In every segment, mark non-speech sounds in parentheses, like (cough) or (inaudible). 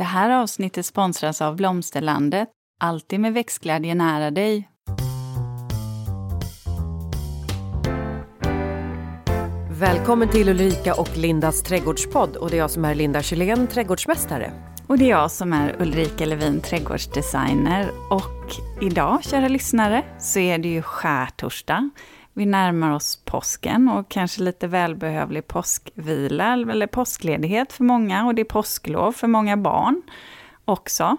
Det här avsnittet sponsras av Blomsterlandet. Alltid med växtglädje nära dig. Välkommen till Ulrika och Lindas trädgårdspodd. Och det är jag som är Linda Kylén, trädgårdsmästare. Och det är jag som är Ulrika Levin, trädgårdsdesigner. Och idag, kära lyssnare, så är det ju skärtorsdag. Vi närmar oss påsken och kanske lite välbehövlig påskvila eller påskledighet för många och det är påsklov för många barn också.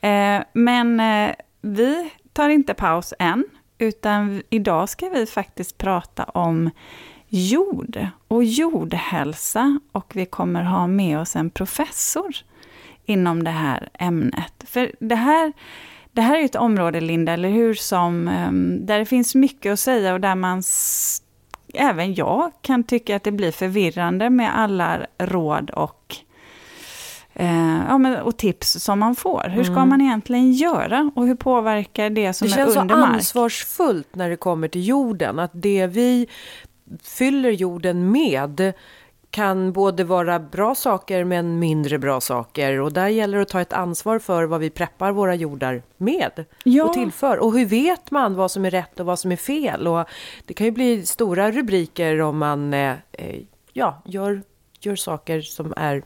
Eh, men eh, vi tar inte paus än, utan idag ska vi faktiskt prata om jord och jordhälsa och vi kommer ha med oss en professor inom det här ämnet. För det här det här är ett område, Linda, eller hur, som, ehm, där det finns mycket att säga och där man, även jag, kan tycka att det blir förvirrande med alla råd och, eh, ja, och tips som man får. Hur ska mm. man egentligen göra och hur påverkar det som det är under mark? Det känns så ansvarsfullt när det kommer till jorden, att det vi fyller jorden med kan både vara bra saker men mindre bra saker. Och där gäller det att ta ett ansvar för vad vi preppar våra jordar med ja. och tillför. Och hur vet man vad som är rätt och vad som är fel? Och det kan ju bli stora rubriker om man eh, eh ja, gör, gör saker som är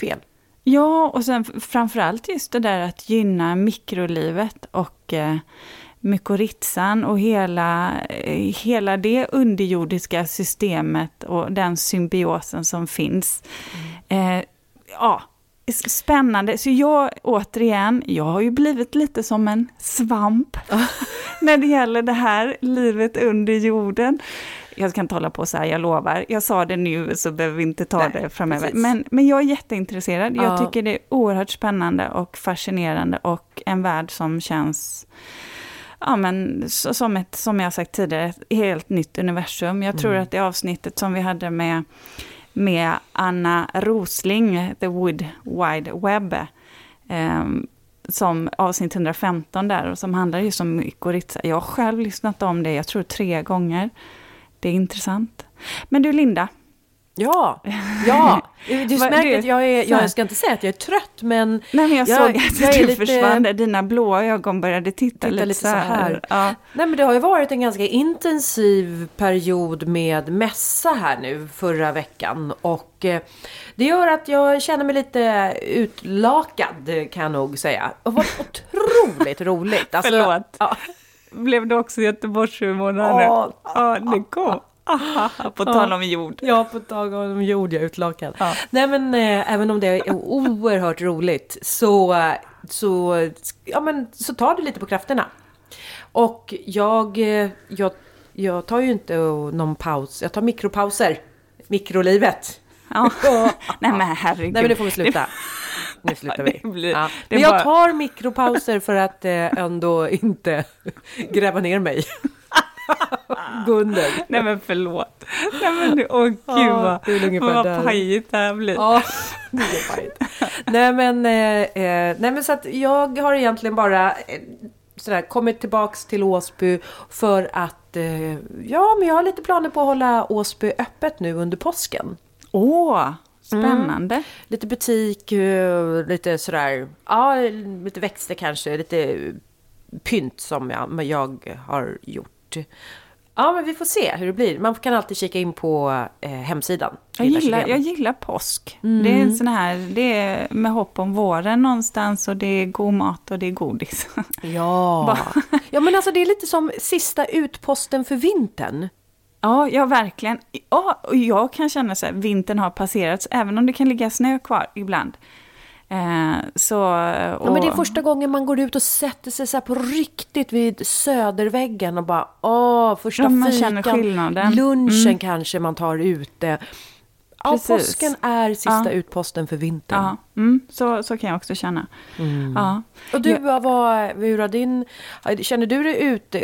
fel. Ja, och sen framförallt just det där att gynna mikrolivet och eh, mykorrhizan och hela, hela det underjordiska systemet och den symbiosen som finns. Mm. Eh, ja, spännande. Så jag, återigen, jag har ju blivit lite som en svamp (laughs) när det gäller det här livet under jorden. Jag ska inte hålla på så här, jag lovar. Jag sa det nu så behöver vi inte ta Nej, det framöver. Men, men jag är jätteintresserad. Jag tycker det är oerhört spännande och fascinerande och en värld som känns ja, men, som, ett, som jag sagt tidigare, ett helt nytt universum. Jag tror mm. att det avsnittet som vi hade med, med Anna Rosling, The Wood Wide Web, eh, som avsnitt 115 där, och som handlar just om mykorrhiza. Jag har själv lyssnat om det, jag tror tre gånger. Det är intressant. Men du Linda, Ja, ja. (laughs) Du märker att jag är, jag ska inte säga att jag är trött, men... Nej, men jag, jag såg att jag du lite... försvann, dina blåa ögon började titta, titta lite, lite så här. Så här. Ja. Nej, men det har ju varit en ganska intensiv period med mässa här nu förra veckan. Och eh, det gör att jag känner mig lite utlakad, kan jag nog säga. Har varit otroligt (laughs) roligt. Alltså, Förlåt. Ja. Blev det också Göteborgshumor nu? Ja, ja, det kom. (laughs) på tal om jord. Ja, på tal om jord, jag är utlakad. Ja. Nej, men eh, även om det är oerhört roligt så, så, ja, men, så tar det lite på krafterna. Och jag, eh, jag, jag tar ju inte någon paus, jag tar mikropauser. Mikrolivet. Ja. (laughs) Nej men herregud. Nej men nu får vi sluta. Nu slutar vi. (laughs) Blir, ja. Men jag tar mikropauser för att eh, ändå inte gräva ner mig. (laughs) Gunnel. Nej men förlåt. Nej men åh gud vad, vad pajigt det här blir. Ja, det är pajigt. nej men, eh, eh, nej men så att jag har egentligen bara eh, sådär kommit tillbaks till Åsby för att eh, ja men jag har lite planer på att hålla Åsby öppet nu under påsken. Åh! Spännande. Mm. Lite butik, eh, lite sådär, ja, lite växter kanske, lite pynt som jag, jag har gjort Ja, men vi får se hur det blir. Man kan alltid kika in på eh, hemsidan. Jag gillar, jag gillar påsk. Mm. Det är en sån här, det är med hopp om våren någonstans och det är god mat och det är godis. (laughs) Ja, ja men alltså det är lite som sista utposten för vintern. Ja, ja verkligen. Ja, och jag kan känna så här, vintern har passerats, även om det kan ligga snö kvar ibland. Eh, så, och... ja, men det är första gången man går ut och sätter sig så på riktigt vid söderväggen och bara åh, första ja, man fikan, lunchen mm. kanske man tar ute. Ja, påsken är sista ja. utposten för vintern. Ja, mm, så, så kan jag också känna. Mm. Ja. Och du, jag... vad, hur har din... Känner du dig ut,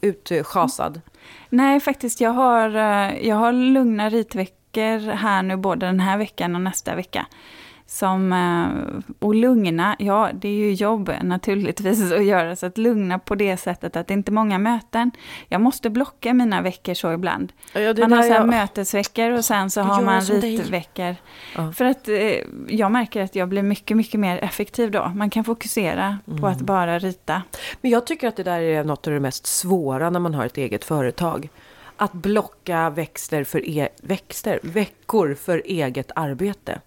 utschasad? Nej, faktiskt. Jag har, eh, jag har lugna ritveckor här nu, både den här veckan och nästa vecka. Som, eh, och lugna, ja det är ju jobb naturligtvis att göra, så att lugna på det sättet att det inte är många möten. Jag måste blocka mina veckor så ibland. Ja, man har så jag... mötesveckor och sen så har man ritveckor. Ja. För att eh, jag märker att jag blir mycket, mycket mer effektiv då. Man kan fokusera mm. på att mm. bara rita. Men jag tycker att det där är något av det mest svåra när man har ett eget företag. Att blocka växter för e växter, veckor för eget arbete.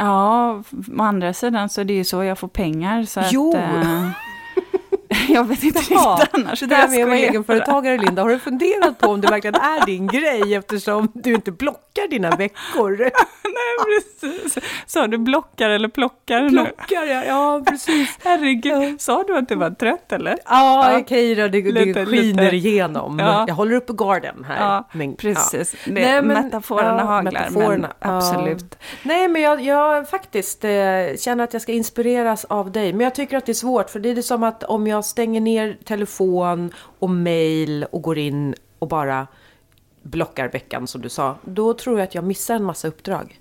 Ja, å andra sidan så är det ju så jag får pengar. Så jo! Att, äh, (laughs) (laughs) jag vet inte ja, riktigt annars. Det där med att vara egenföretagare, Linda, har du funderat på om det verkligen är din (laughs) grej eftersom du inte blockar dina veckor? (laughs) Nej, precis. Sa du blockar eller plockar? Plockar, ja. ja precis. Herregud, sa du att du var trött eller? Ja, ja. okej då, det, det skiner lite. igenom. Ja. Jag håller uppe garden här. Ja, men, precis. Ja. Det, Nej, men, metaforerna ja, haglar, metaforerna. men absolut. Nej, men jag, jag faktiskt eh, känner att jag ska inspireras av dig. Men jag tycker att det är svårt, för det är som att om jag stänger ner telefon och mail och går in och bara blockar veckan som du sa, då tror jag att jag missar en massa uppdrag.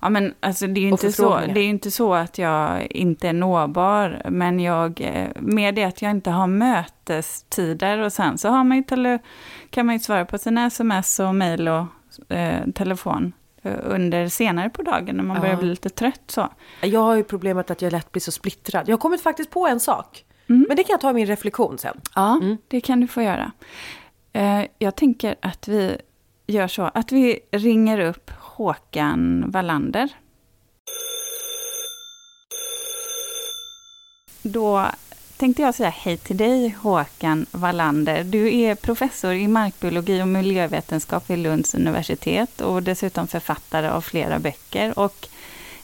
Ja, men alltså, det, är ju inte så, det är inte så att jag inte är nåbar, men jag, eh, med det att jag inte har mötestider och sen så har man ju tele, kan man ju svara på sina sms och mejl och eh, telefon eh, under senare på dagen när man börjar bli lite trött. Så. Jag har ju problemet att jag lätt blir så splittrad. Jag har kommit faktiskt på en sak. Mm. Men det kan jag ta i min reflektion sen. Ja, mm. det kan du få göra. Eh, jag tänker att vi gör så att vi ringer upp Håkan Wallander. Då tänkte jag säga hej till dig Håkan Wallander. Du är professor i markbiologi och miljövetenskap vid Lunds universitet och dessutom författare av flera böcker. Och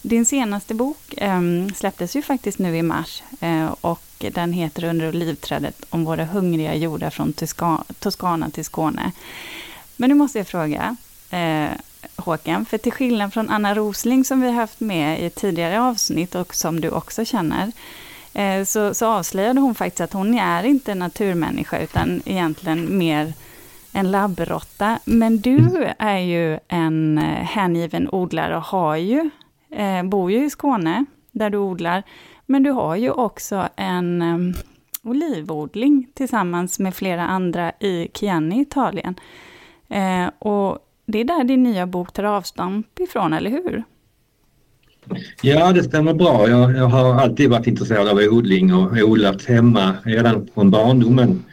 din senaste bok eh, släpptes ju faktiskt nu i mars eh, och den heter Under olivträdet om våra hungriga jordar från Toscana till Skåne. Men nu måste jag fråga, eh, Håkan, för till skillnad från Anna Rosling som vi haft med i tidigare avsnitt och som du också känner, eh, så, så avslöjade hon faktiskt att hon är inte naturmänniska utan egentligen mer en labbrotta. Men du är ju en eh, hängiven odlare och har ju, eh, bor ju i Skåne där du odlar, men du har ju också en eh, olivodling tillsammans med flera andra i Chianti, Italien. Eh, och det är där din nya bok tar avstamp ifrån, eller hur? Ja, det stämmer bra. Jag, jag, har alltid varit intresserad av odling och odlat hemma redan från barndomen.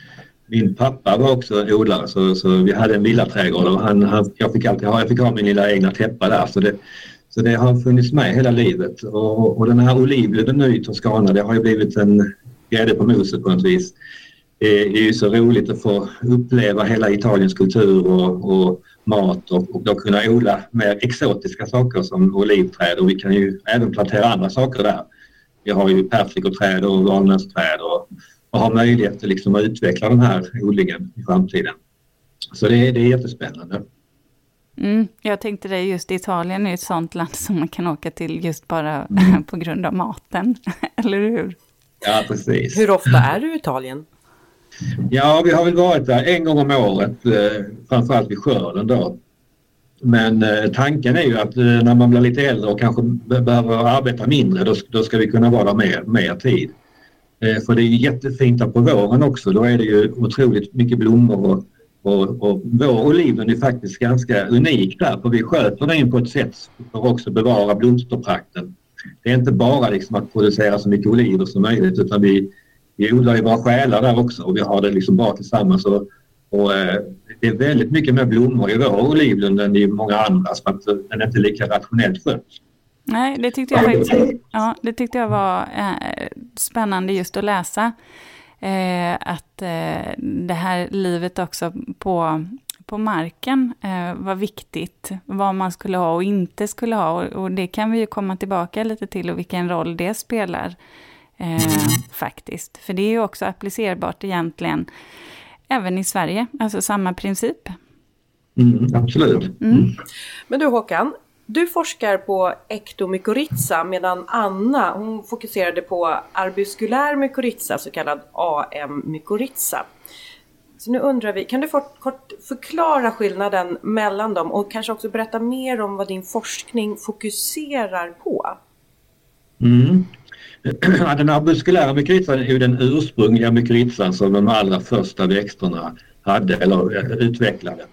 Min pappa var också odlare så, så vi hade en villaträdgård och han, han, jag, fick alltid ha, jag fick ha min lilla egna täppa där. Så det, så det har funnits med hela livet och, och den här olivlöven nu i Toscana det har ju blivit en grädde på moset på något vis. Det är ju så roligt att få uppleva hela Italiens kultur och, och mat och, och då kunna odla mer exotiska saker som olivträd och vi kan ju även plantera andra saker där. Vi har ju persikoträd och valnötsträd och, och har möjlighet liksom att utveckla den här odlingen i framtiden. Så det, det är jättespännande. Mm, jag tänkte det, just Italien är ett sånt land som man kan åka till just bara mm. (laughs) på grund av maten, (laughs) eller hur? Ja, precis. Hur ofta är du i Italien? Ja, vi har väl varit där en gång om året, eh, framförallt vid skörden då. Men eh, tanken är ju att eh, när man blir lite äldre och kanske behöver arbeta mindre, då, då ska vi kunna vara där mer, mer tid. För det är jättefint där på våren också, då är det ju otroligt mycket blommor och och, och vår oliven är faktiskt ganska unik där för vi sköter den på ett sätt för att också bevara blomsterprakten. Det är inte bara liksom att producera så mycket oliver som möjligt utan vi, vi odlar ju våra själar där också och vi har det liksom bra tillsammans. Och, och eh, det är väldigt mycket mer blommor i vår olivlund än i många andra så att den är inte lika rationellt skött. Nej, det tyckte jag faktiskt ja, det tyckte jag var eh, spännande just att läsa. Eh, att eh, det här livet också på, på marken eh, var viktigt. Vad man skulle ha och inte skulle ha. Och, och, det kan vi ju komma tillbaka lite till och vilken roll det spelar. Eh, faktiskt. För det är ju också applicerbart egentligen även i Sverige. Alltså samma princip. Mm, absolut. Mm. Men du Håkan, du forskar på ektomykorrhiza medan Anna hon fokuserade på arbuskulär mykorrhiza, så kallad AM-mykorrhiza. Så nu undrar vi, kan du kort förklara skillnaden mellan dem och kanske också berätta mer om vad din forskning fokuserar på? Mm. (clears throat) Den arbuskulära mykorrhizan är ju den ursprungliga mykorrhizan som de allra första växterna hade eller utvecklade.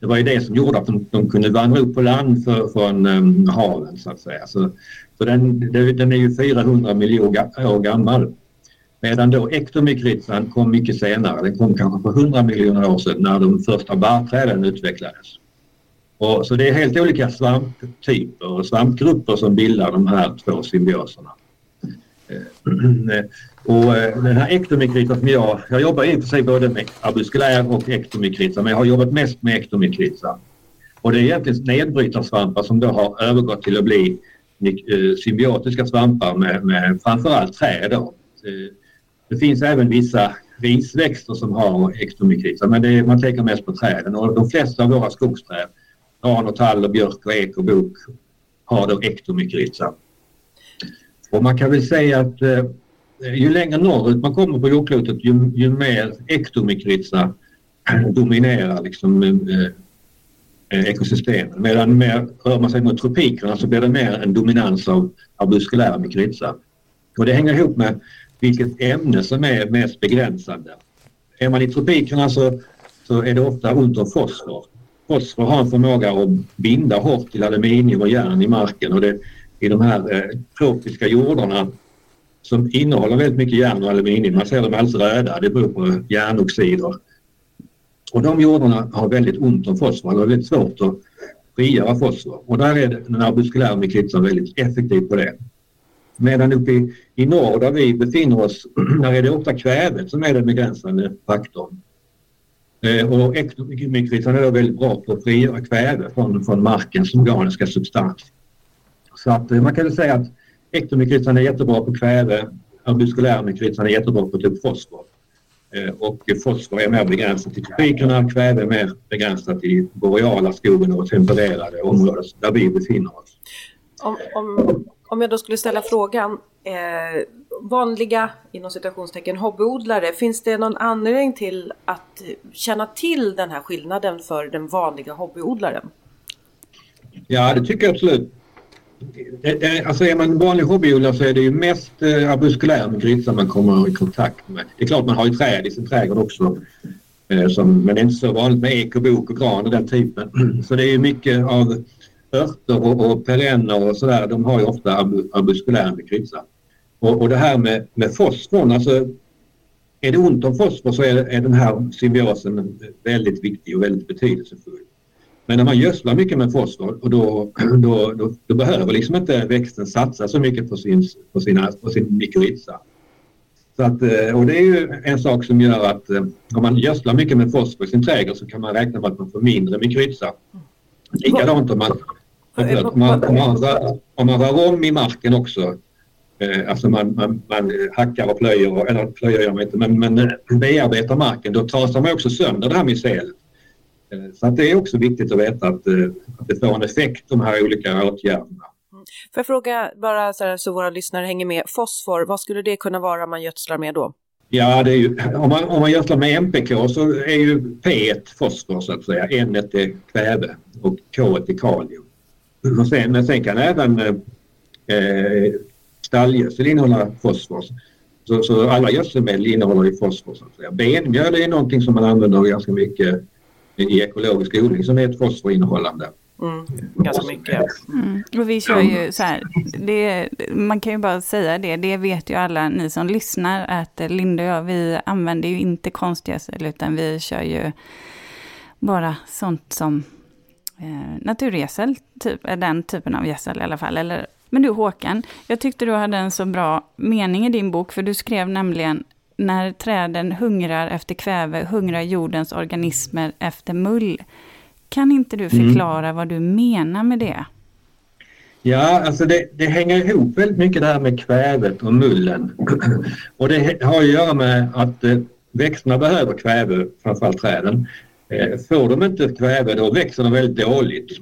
Det var ju det som gjorde att de, de kunde vandra upp på land för, från um, haven så att säga. Så, så den, den är ju 400 miljoner år gammal. Medan då ektomykorrhizan kom mycket senare. Den kom kanske för 100 miljoner år sedan när de första barrträden utvecklades. Och, så det är helt olika svamptyper och svampgrupper som bildar de här två symbioserna. Eh, (clears throat) eh, och eh, den här ektomikritan som jag, jag jobbar i och för sig både med arbuskulär och ektomikritan men jag har jobbat mest med ektomikritan. Och det är egentligen nedbrytarsvampar som då har övergått till att bli eh, symbiotiska svampar med, med framförallt träd. Då. Eh, det finns även vissa risväxter som har ektomykritan men är, man tänker mest på träden och de flesta av våra skogsträd, gran och tall och björk och ek och bok har då ektomykritan. Och man kan väl säga att ju längre norrut man kommer på jordklotet ju, ju mer ektomikritsa (clears throat) dominerar liksom, eh, eh, ekosystemen. Medan mer rör man sig mot tropikerna så blir det mer en dominans av, av muskulära mikritsa. Och det hänger ihop med vilket ämne som är mest begränsande. Är man i tropikerna så, så är det ofta ont om fosfor. Fosfor har en förmåga att binda hårt till aluminium och järn i marken och det i de här eh, tropiska jordarna som innehåller väldigt mycket järn och aluminium. Man ser dem alldeles röda, det beror på järnoxider. Och de jordarna har väldigt ont om fosfor, det är väldigt svårt att frigöra fosfor. Och där är den arbuskulära mykripsan väldigt effektiv på det. Medan uppe i, i norr där vi befinner oss, (clears throat) där är det ofta kvävet som är den begränsande faktorn. Eh, och ektomykripsan är väldigt bra på att frigöra kväve från, från markens organiska substans. Så att eh, man kan väl säga att ektomykritan är jättebra på kväve, arbuskulärmykritan är jättebra på typ fosfor. Eh, och fosfor är mer begränsat till tropikerna, kväve är mer begränsat till boreala skogen och tempererade områden där vi befinner oss. Om, om, om jag då skulle ställa frågan, eh, vanliga inom citationstecken hobbyodlare, finns det någon anledning till att känna till den här skillnaden för den vanliga hobbyodlaren? Ja, det tycker jag absolut. Alltså är man vanlig hobbyodlare så är det ju mest eh, arbuskulär med grisar man kommer i kontakt med. Det är klart man har ju träd i sin trädgård också. Eh, som, men det är inte så vanligt med ek och bok och gran och den typen. (clears throat) Så det är mycket av örter och, och perenner och sådär. De har ju ofta arbuskulär med grisar. Och, och det här med, med fosforn, alltså är det ont om fosfor så är, är den här symbiosen väldigt viktig och väldigt betydelsefull. Men när man gödslar mycket med fosfor och då, (clears throat) då, då, då, behöver liksom inte växten satsa så mycket på sin, på sina, på sin mykorrhiza. Så att, eh, och det är ju en sak som gör att eh, om man gödslar mycket med fosfor i sin trädgård så kan man räkna med att man får mindre mykorrhiza. Likadant om man, om man, om man, rör, om man rör om i marken också. Eh, alltså man, man, man hackar och plöjer, eller plöjer gör man inte, men, men bearbetar marken. Då trasar man också sönder det här mycelet. Eh, så att det är också viktigt att veta att, eh, att det får en effekt de här olika åtgärderna. Mm. Får jag fråga bara så, här, så våra lyssnare hänger med, fosfor, vad skulle det kunna vara man gödslar med då? Ja, det är ju, om, man, om man gödslar med MPK så är ju P 1 fosfor så att säga, N är kväve och K är kalium. Och sen, sen kan även eh, stallgödsel innehålla fosfor. Så, så, alla gödselmedel innehåller ju fosfor. Så att säga. Benmjöl är någonting som man använder ganska mycket i ekologisk odling som är ett fosforinnehållande. Mm, ganska mycket. Mm. Och vi kör ju så här, det, man kan ju bara säga det, det vet ju alla ni som lyssnar, att Linda och jag, vi använder ju inte konstgödsel, utan vi kör ju bara sånt som eh, naturgödsel, typ, den typen av gödsel i alla fall. Eller, men du Håkan, jag tyckte du hade en så bra mening i din bok, för du skrev nämligen när träden hungrar efter kväve hungrar jordens organismer efter mull. Kan inte du mm. förklara mm. vad du menar med det? Ja, alltså det, det, hänger ihop väldigt mycket det här med kvävet och mullen. (clears throat) och det har att göra med att eh, växterna behöver kväve, framförallt träden. Eh, får de inte kväve då växer de väldigt dåligt.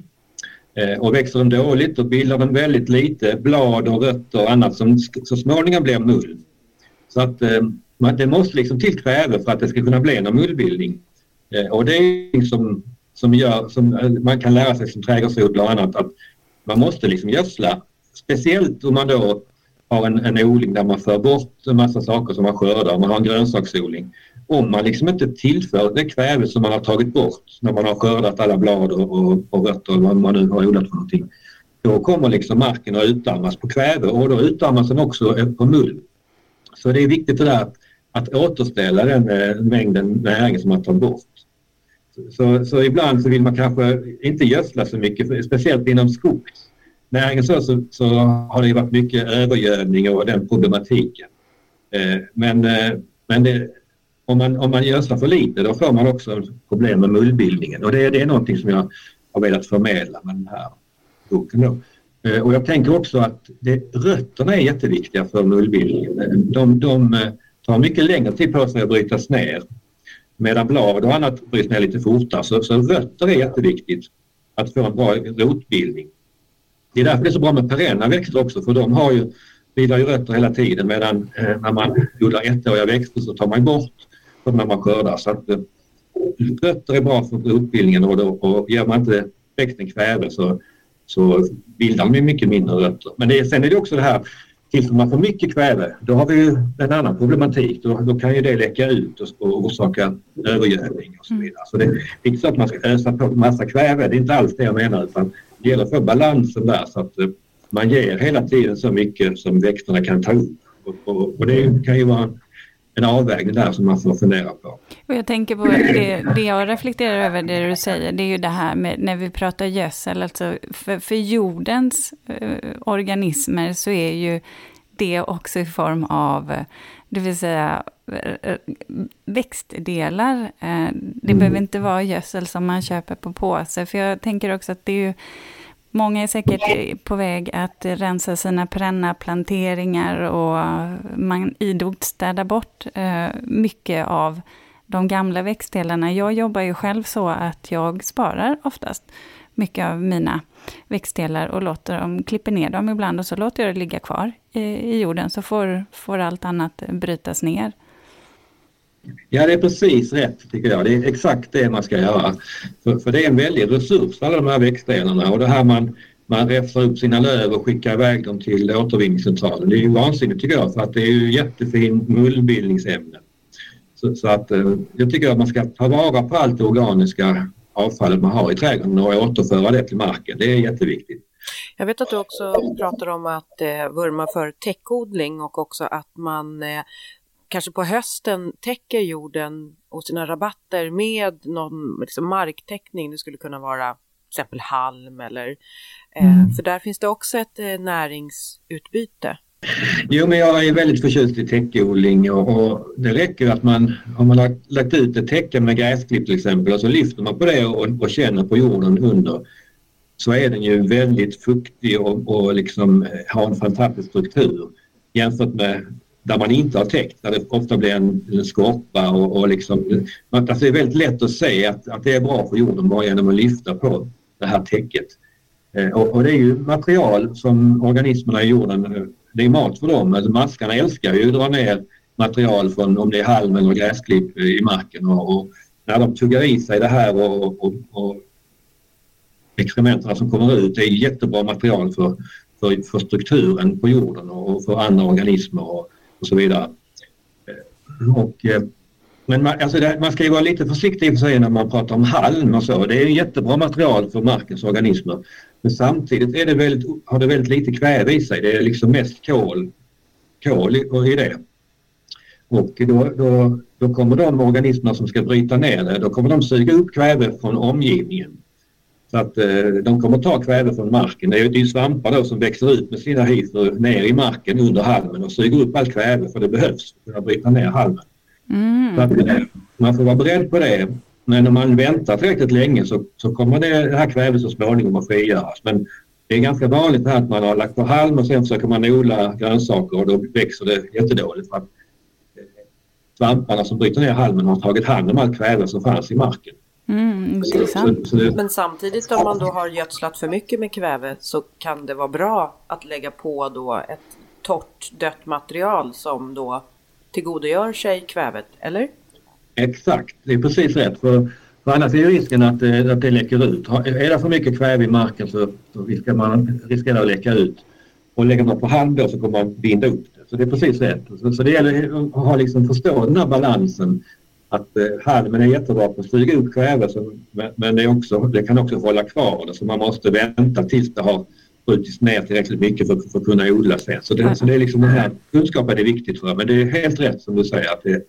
Eh, och växer de dåligt då bildar de väldigt lite blad och rötter och annat som så småningom blir mull. Så att man, det måste liksom till kväve för att det ska kunna bli en mullbildning. Eh, och det är liksom som, gör, som eh, man kan lära sig som trädgårdsodlare och annat att man måste liksom gödsla. Speciellt om man då har en, en odling där man för bort en massa saker som man skördar, om man har en grönsaksodling. Om man liksom inte tillför det kväve som man har tagit bort när man har skördat alla blad och, och, och rötter eller vad man nu har odlat för någonting. Då kommer liksom marken att utarmas på kväve och då utarmas den också på mull. Så det är viktigt det där att, att återställa den eh, mängden näring som man tar bort. Så, så ibland så vill man kanske inte gödsla så mycket, speciellt inom skogsnäringen så, så, så har det varit mycket övergödning och den problematiken. Eh, men eh, men det, om, man, om man gödslar för lite då får man också problem med mullbildningen och det, det är någonting som jag har velat förmedla med den här boken. Då. Eh, och jag tänker också att det, rötterna är jätteviktiga för mullbildningen. De, de eh, tar mycket längre tid på sig att brytas ner Medan blad och annat bryts ner lite fortare så, så rötter är jätteviktigt att få en bra rotbildning. Det är därför det är så bra med perenna växter också för de har ju, bildar ju rötter hela tiden medan eh, när man odlar ettåriga växter så tar man bort dem när man skördar. Så att, eh, rötter är bra för rotbildningen och, då, och ger man inte växten kväve så, så bildar de mycket mindre rötter. Men det, sen är det också det här Tillför man för mycket kväve, då har vi ju en annan problematik. Då, då kan ju det läcka ut och, och orsaka övergödning och så mm. vidare. Så det, är inte så att man ska ösa på massa kväve, det är inte alls det jag menar. Utan det gäller att få balansen där så att eh, man ger hela tiden så mycket som växterna kan ta upp. Och, och, och det kan ju vara en avvägning där som man får fundera på. Och jag tänker på det, det jag reflekterar över det du säger, det är ju det här med när vi pratar gödsel, alltså för, för jordens eh, organismer så är ju det också i form av, det vill säga eh, växtdelar. Eh, det mm. behöver inte vara gödsel som man köper på påse, för jag tänker också att det är ju Många är säkert på väg att rensa sina perennaplanteringar och man idogt städar bort eh, mycket av de gamla växtdelarna. Jag jobbar ju själv så att jag sparar oftast mycket av mina växtdelar och låter dem, klipper ner dem ibland och så låter jag det ligga kvar i, i jorden så får, får allt annat brytas ner. Ja, det är precis rätt tycker jag. Det är exakt det man ska göra. För, för det är en väldig resurs, alla de här växtdelarna och det här man, man räfsar upp sina löv och skickar iväg dem till återvinningscentralen. Det är ju vansinnigt tycker jag för att det är ju jättefin mullbildningsämne. Så, så, att eh, jag tycker att man ska ta vara på allt det organiska avfallet man har i trädgården och återföra det till marken. Det är jätteviktigt. Jag vet att du också pratar om att eh, vurma för täckodling och också att man eh, kanske på hösten täcker jorden och sina rabatter med någon liksom, marktäckning. Det skulle kunna vara till exempel halm eller eh, mm. för där finns det också ett eh, näringsutbyte. Jo, men jag är väldigt förtjust i täckodling och, och det räcker att man har man lagt, lagt ut ett täcke med gräsklipp till exempel och så lyfter man på det och, och känner på jorden under så är den ju väldigt fuktig och, och liksom har en fantastisk struktur jämfört med där man inte har täckt, där det ofta blir en, en skorpa och, och liksom, alltså det är väldigt lätt att se att, att det är bra för jorden bara genom att lyfta på det här täcket. Eh, och, och, det är ju material som organismerna i jorden, eh, det är mat för dem. Alltså maskarna älskar ju att dra ner material från om det är halm eller gräsklipp eh, i marken och, och när de tuggar i sig det här och, och, och exkrementen som kommer ut, det är jättebra material för, för, för strukturen på jorden och för andra organismer och, och så vidare. Och, eh, men man, alltså det, man ska ju vara lite försiktig för sig när man pratar om halm och så. Det är jättebra material för markens organismer. Men samtidigt är det väldigt, har det väldigt lite kväve i sig. Det är liksom mest kol, kol i, i det. Och då, då, då kommer de organismer som ska bryta ner det, då kommer de suga upp kväve från omgivningen. Så att eh, de kommer ta kväve från marken. Det är ju svampar då som växer ut med sina hyfer ner i marken under halmen och suger upp allt kväve för det behövs för att bryta ner halmen. Mm. Så att, eh, man får vara beredd på det. Men om man väntar tillräckligt länge så, så kommer det, det här kvävet så småningom att frigöras. Men det är ganska vanligt att man har lagt på halm och sen försöker man odla grönsaker och då växer det jättedåligt för att eh, svamparna som bryter ner halmen har tagit hand om allt kväve som fanns i marken. Mm, Men samtidigt om man då har gödslat för mycket med kväve så kan det vara bra att lägga på då ett torrt dött material som då tillgodogör sig kvävet, eller? Exakt, det är precis rätt. För, för annars är risken att, att det läcker ut. Är det för mycket kväve i marken så, så riskerar man riskerar att läcka ut. och lägger man på halm då så kommer man binda upp det. Så det är precis rätt. Så, så det gäller att ha liksom förstå den här balansen att eh, halmen är jättebra på att flyga upp kväve så, men, det, också, det kan också hålla kvar det så man måste vänta tills det har brutits ner tillräckligt mycket för, för att kunna odla sen. Så det, så det är liksom den här kunskapen är viktigt för men det är helt rätt som du säger att det,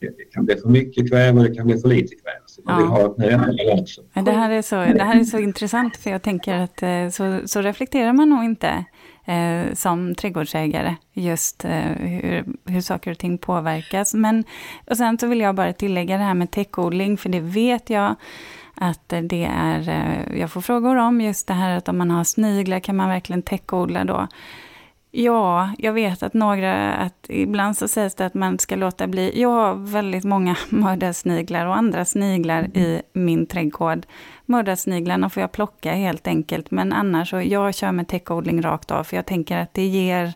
det kan bli för mycket kväve och det kan bli för lite kväve. Så man vill ha den rätta balansen. Det här, är så, det här är så intressant för jag tänker att eh, så, så reflekterar man nog inte eh, som trädgårdsägare, just eh, hur, hur saker och ting påverkas. Men, och sen så vill jag bara tillägga det här med täckodling, för det vet jag att det är, eh, jag får frågor om just det här att om man har sniglar, kan man verkligen täckodla då? Ja, jag vet att några, att ibland så sägs det att man ska låta bli. Jag har väldigt många (laughs) mördarsniglar och andra sniglar i min trädgård. Mördarsniglarna får jag plocka helt enkelt, men annars så jag kör med täckodling rakt av, för jag tänker att det ger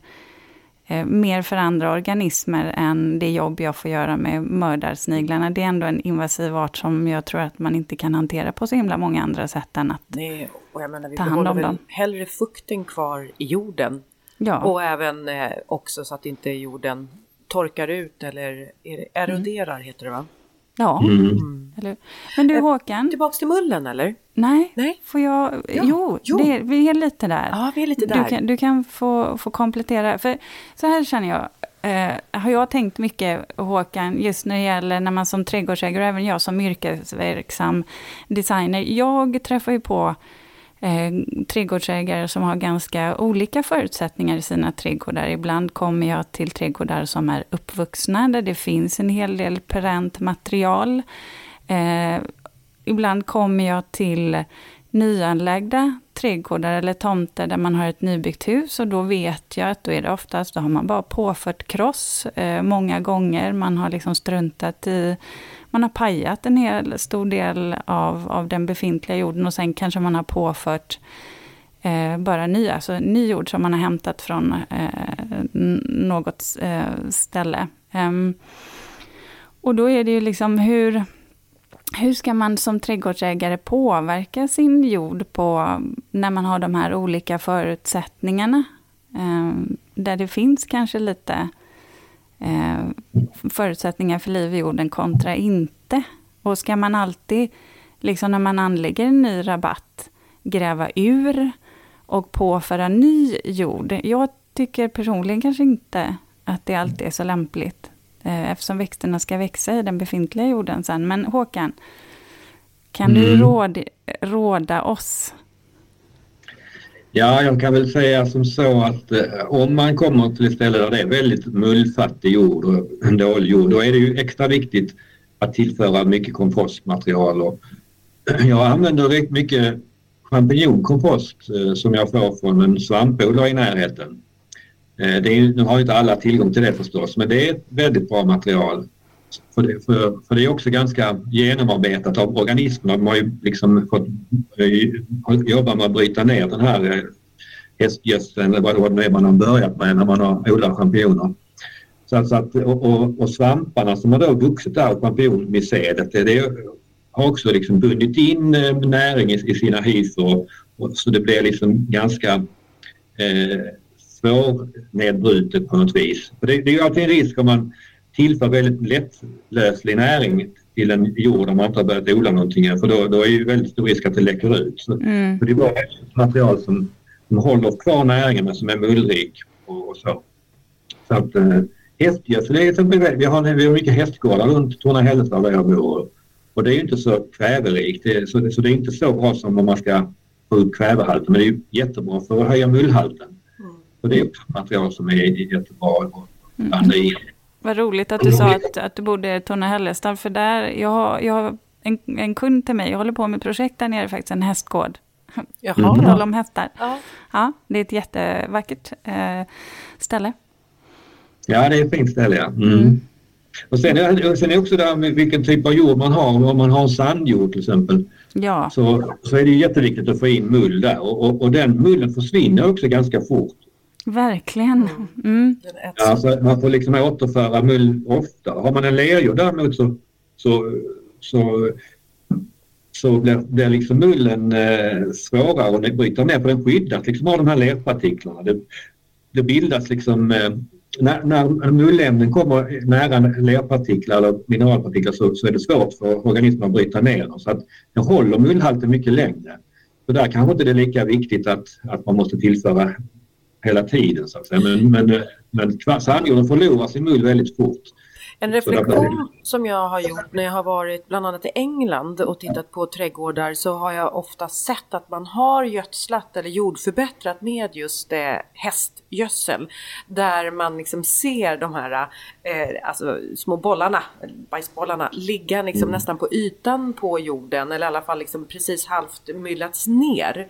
eh, mer för andra organismer än det jobb jag får göra med mördarsniglarna. Det är ändå en invasiv art som jag tror att man inte kan hantera på så himla många andra sätt än att Nej, och jag menar, vi ta hand om dem. hellre fukten kvar i jorden Ja, och även eh, också så att inte jorden torkar ut eller eroderar heter det va? Ja. Mm. Eller, men du Eh, Håkan, Tillbaks till mullen eller? nej, Nej. får jag? Ja, jo, jo. Det, vi är lite där. Ja, vi är lite Du där. kan, du kan få, få komplettera. För så här känner jag. Eh, har jag tänkt mycket, Håkan, just när det gäller när man som trädgårdsägare, och även jag som yrkesverksam designer. Jag träffar ju på eh, trädgårdsägare som har ganska olika förutsättningar i sina trädgårdar. Ibland kommer jag till trädgårdar som är uppvuxna, där det finns en hel del perent material. Eh, ibland kommer jag till nyanlagda trädgårdar eller tomter där man har ett nybyggt hus och då vet jag att då är det oftast, då har man bara påfört kross eh, många gånger. Man har liksom struntat i, man har pajat en hel stor del av, av den befintliga jorden och sen kanske man har påfört eh, bara ny, alltså ny jord som man har hämtat från eh, något eh, ställe. Ehm, och då är det ju liksom hur, hur ska man som trädgårdsägare påverka sin jord på, när man har de här olika förutsättningarna? Eh, där det finns kanske lite eh, förutsättningar för liv i jorden kontra inte. Och ska man alltid, liksom när man anlägger en ny rabatt, gräva ur och påföra ny jord? Jag tycker personligen kanske inte att det alltid är så lämpligt. Eh, eftersom växterna ska växa i den befintliga jorden sen. Men Håkan, kan du Mm. råd, råda oss? Ja, jag kan väl säga som så att eh, om man kommer till ett ställe där det är väldigt mullfattig jord och dålig jord, då är det ju extra viktigt att tillföra mycket kompostmaterial. Och (clears throat) jag använder rätt mycket champinjonkompost eh, som jag får från en svampodlare i närheten. Eh, det är, nu har inte alla tillgång till det förstås, men det är ett väldigt bra material. För det, för, för det är också ganska genomarbetat av organismerna. De har ju liksom fått eh, jobba med att bryta ner den här eh, hästgödseln eller vad det nu är man har börjat med när man har odlat champinjoner. Så att, så att, och, och, och svamparna som har då vuxit där av champinjonmycelet, det, det har också liksom bundit in näring i, i sina hyfer så det blir liksom ganska eh, svårnedbrutet på något vis. För det, det är ju alltid en risk om man tillför väldigt lättlöslig näring till en jord om man inte har börjat odla någonting än, för då, då är ju väldigt stor risk att det läcker ut. Så, Mm. så det är ett material som, som håller kvar näringen men som är mullrik och, och så. Så att eh, hästgödsel är vi har, vi har mycket hästgårdar runt Torna-Hällestad där jag bor och det är ju inte så kväverikt det, så, det, så det är inte så bra som om man ska få upp kvävehalten men det är ju jättebra för att höja mullhalten. Och det är också ett material som är jättebra att blanda i. Vad roligt att du sa att, att du bodde i Torna-Hällestad, för där, jag har, jag har en, en kund till mig, jag håller på med projekt där nere, faktiskt en hästgård. (laughs) Jaha. På tal om hästar. Ja. Ja, det är ett jättevackert eh, ställe. Ja, det är ett fint ställe ja. Mm. Mm. Och sen är, och sen är också det här med vilken typ av jord man har. Om man har en sandjord till exempel Ja, så, så är det jätteviktigt att få in mull där och, och, och den mullen försvinner också ganska fort. Verkligen. Mm. Den äts Ja, så man får liksom återföra mull ofta. Har man en lerjord däremot så, så, så, så blir, blir liksom mullen eh, svårare att bryta ner för den skyddas liksom av de här lerpartiklarna. Det, det bildas liksom eh, när, när mullämnen kommer nära lerpartiklar eller mineralpartiklar så, så är det svårt för organismen att bryta ner dem. Så att det håller mullhalten mycket längre. Så där kanske inte det är lika viktigt att, att man måste tillföra hela tiden. Så att säga. Men, men, eh, men sandjorden förlorar sin mull väldigt fort. En reflektion som jag har gjort när jag har varit bland annat i England och tittat på trädgårdar så har jag ofta sett att man har gödslat eller jordförbättrat med just eh, hästgödsel. Där man liksom ser de här eh, alltså, små bollarna, bajsbollarna, ligga liksom mm. nästan på ytan på jorden eller i alla fall liksom precis halvt myllats ner.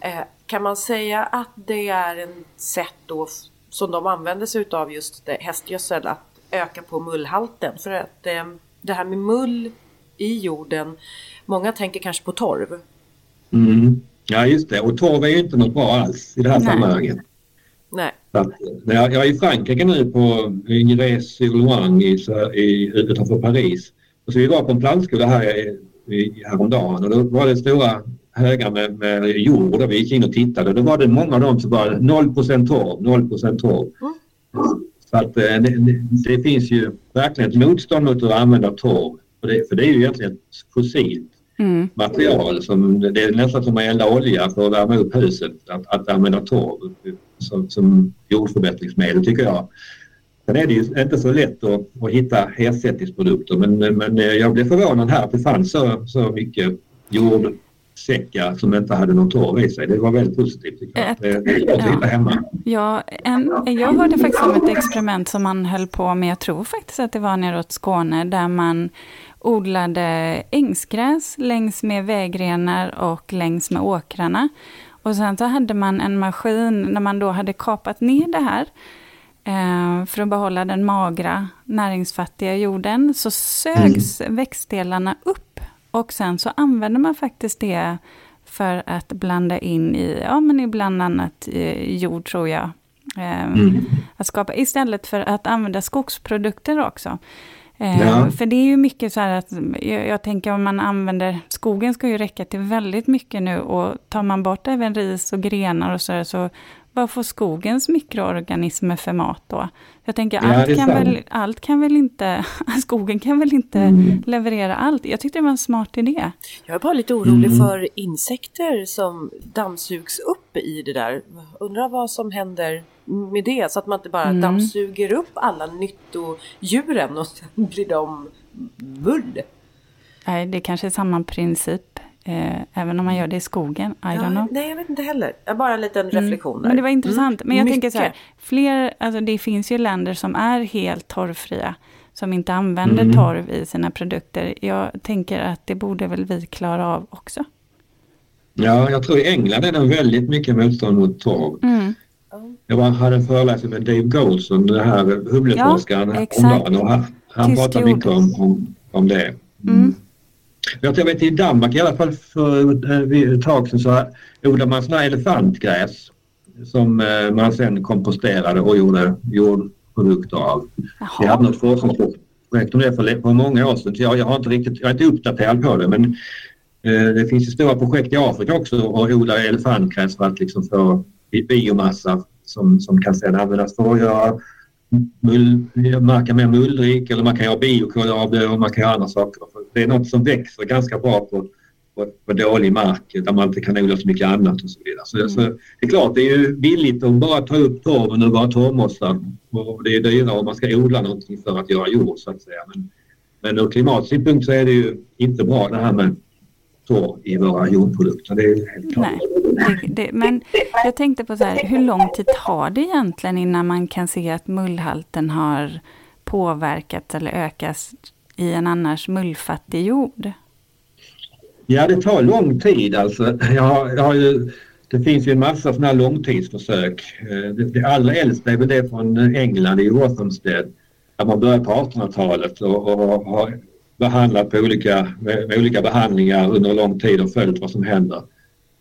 Eh, kan man säga att det är en sätt då som de använder sig utav just hästgödsel att öka på mullhalten. För att eh, det här med mull i jorden, många tänker kanske på torv. Mm. Ja just det, och torv är ju inte något bra alls i det här Nej. sammanhanget. Nej. Att, när jag, jag är i Frankrike nu på Ingres sur i, utanför Paris. Och så vi var på en plantskola här i, häromdagen och då var det stora högar med, med jord och vi gick in och tittade. Då var det många av dem som var 0 torv, 0 torv. Mm. Så att, eh, det, det, finns ju verkligen ett motstånd mot att använda torv. För det, för det är ju egentligen ett fossilt mm. material. Som, det är nästan som att elda olja för att värma upp huset. Att, att använda torv som, som jordförbättringsmedel tycker jag. Sen är det ju inte så lätt att, att hitta ersättningsprodukter men, men jag blev förvånad här att det fanns så, så mycket jord säckar som inte hade någon torv i sig. Det var väldigt positivt jag. Ett, är ja. hemma. Ja, en, jag hörde faktiskt om ett experiment som man höll på med, jag tror faktiskt att det var neråt Skåne, där man odlade ängsgräs längs med vägrenar och längs med åkrarna. Och sen så hade man en maskin när man då hade kapat ner det här eh, för att behålla den magra, näringsfattiga jorden, så sögs mm. växtdelarna upp och sen så använder man faktiskt det för att blanda in i, ja men i bland annat jord tror jag. Ehm, mm. Att skapa, istället för att använda skogsprodukter också. Ehm, ja. För det är ju mycket så här att, jag, jag, tänker om man använder, skogen ska ju räcka till väldigt mycket nu och tar man bort även ris och grenar och så där, så vad får skogens mikroorganismer för mat då? Jag tänker, ja, allt, kan väl, allt kan väl inte, (laughs) skogen kan väl inte mm. leverera allt. Jag tyckte det var en smart idé. Jag är bara lite orolig mm. för insekter som dammsugs upp i det där. Undrar vad som händer med det, så att man inte bara mm. dammsuger upp alla nyttodjuren och sen blir de mull. Nej, det kanske är samma princip. Eh, även om man gör det i skogen. I ja, don't know. Nej, jag vet inte heller. Bara en liten mm. reflektion där. Men det var intressant. Mm. Men jag Mycket. tänker så här, fler, alltså det finns ju länder som är helt torvfria, som inte använder mm. torv i sina produkter. Jag tänker att det borde väl vi klara av också. Ja, jag tror i England är det väldigt mycket motstånd mot torv. Mm. Jag hade en föreläsning med Dave Goldson, den här humleforskaren, ja, exakt. och han, han pratar mycket om, om, om det. Mm. Jag vet i Danmark i alla fall för eh, ett tag sedan så odlade man sådana här elefantgräs som eh, man sen komposterade och gjorde jordprodukter av. Jaha. Vi hade något forskningsprojekt om det för, för många år sedan så jag, jag, har inte riktigt, jag är inte uppdaterad på det men eh, det finns ju stora projekt i Afrika också att odla elefantgräs för att liksom få biomassa som, som kan sedan användas för att göra mull, marka mer mullrik eller man kan göra biokol av det och man kan göra andra saker. Det är något som växer ganska bra på, på, på dålig mark där man inte kan odla så mycket annat och så vidare. Så, mm. så det är klart, det är ju billigt att bara ta upp torven och bara torvmossa och det är dyrare om man ska odla någonting för att göra jord så att säga. Men, men ur klimatsynpunkt så är det ju inte bra det här med torv i våra jordprodukter. Det är helt klart. Nej, det, det, men jag tänkte på så här, hur lång tid tar det egentligen innan man kan se att mullhalten har påverkats eller ökats i en annars mullfattig jord? Ja, det tar lång tid alltså. Jag, jag har ju, det finns ju en massa sådana här långtidsförsök. Eh, det, det allra äldsta är väl det från England i Rothamsted där man började på 1800-talet och, och har behandlat på olika, med, med, olika behandlingar under lång tid och följt vad som händer.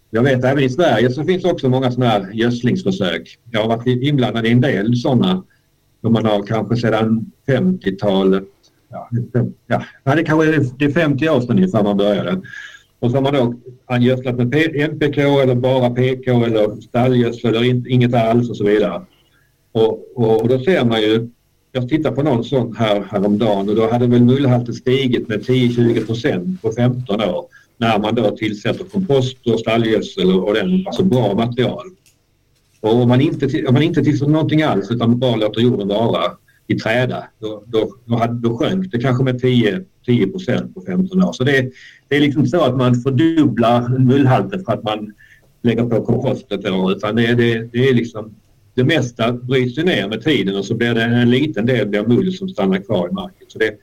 Jag vet även i Sverige så finns också många sådana här gödslingsförsök. Jag har varit inblandad i en del sådana. Då man har kanske sedan 50-talet, ja, ja, det kanske är, det är 50 år sedan ungefär man började. Och så har man då gödslat med NPK eller bara PK eller stallgödsel eller inget alls och så vidare. Och, och, och då ser man ju, jag tittade på någon sån här häromdagen och då hade väl mullhalten stigit med 10-20 procent på 15 år när man då tillsätter kompost och stallgödsel och den, alltså bra material. Och om man inte, om man inte tillsätter någonting alls utan bara låter jorden vara i träda, då, då, då, hade, då sjönk det kanske med 10, 10 procent på 15 år. Så det, det är liksom så att man fördubblar mullhalten för att man lägger på kompost ett år utan det, det, det är liksom det mesta bryts ner med tiden och så blir det en liten del blir mull som stannar kvar i marken. Så det,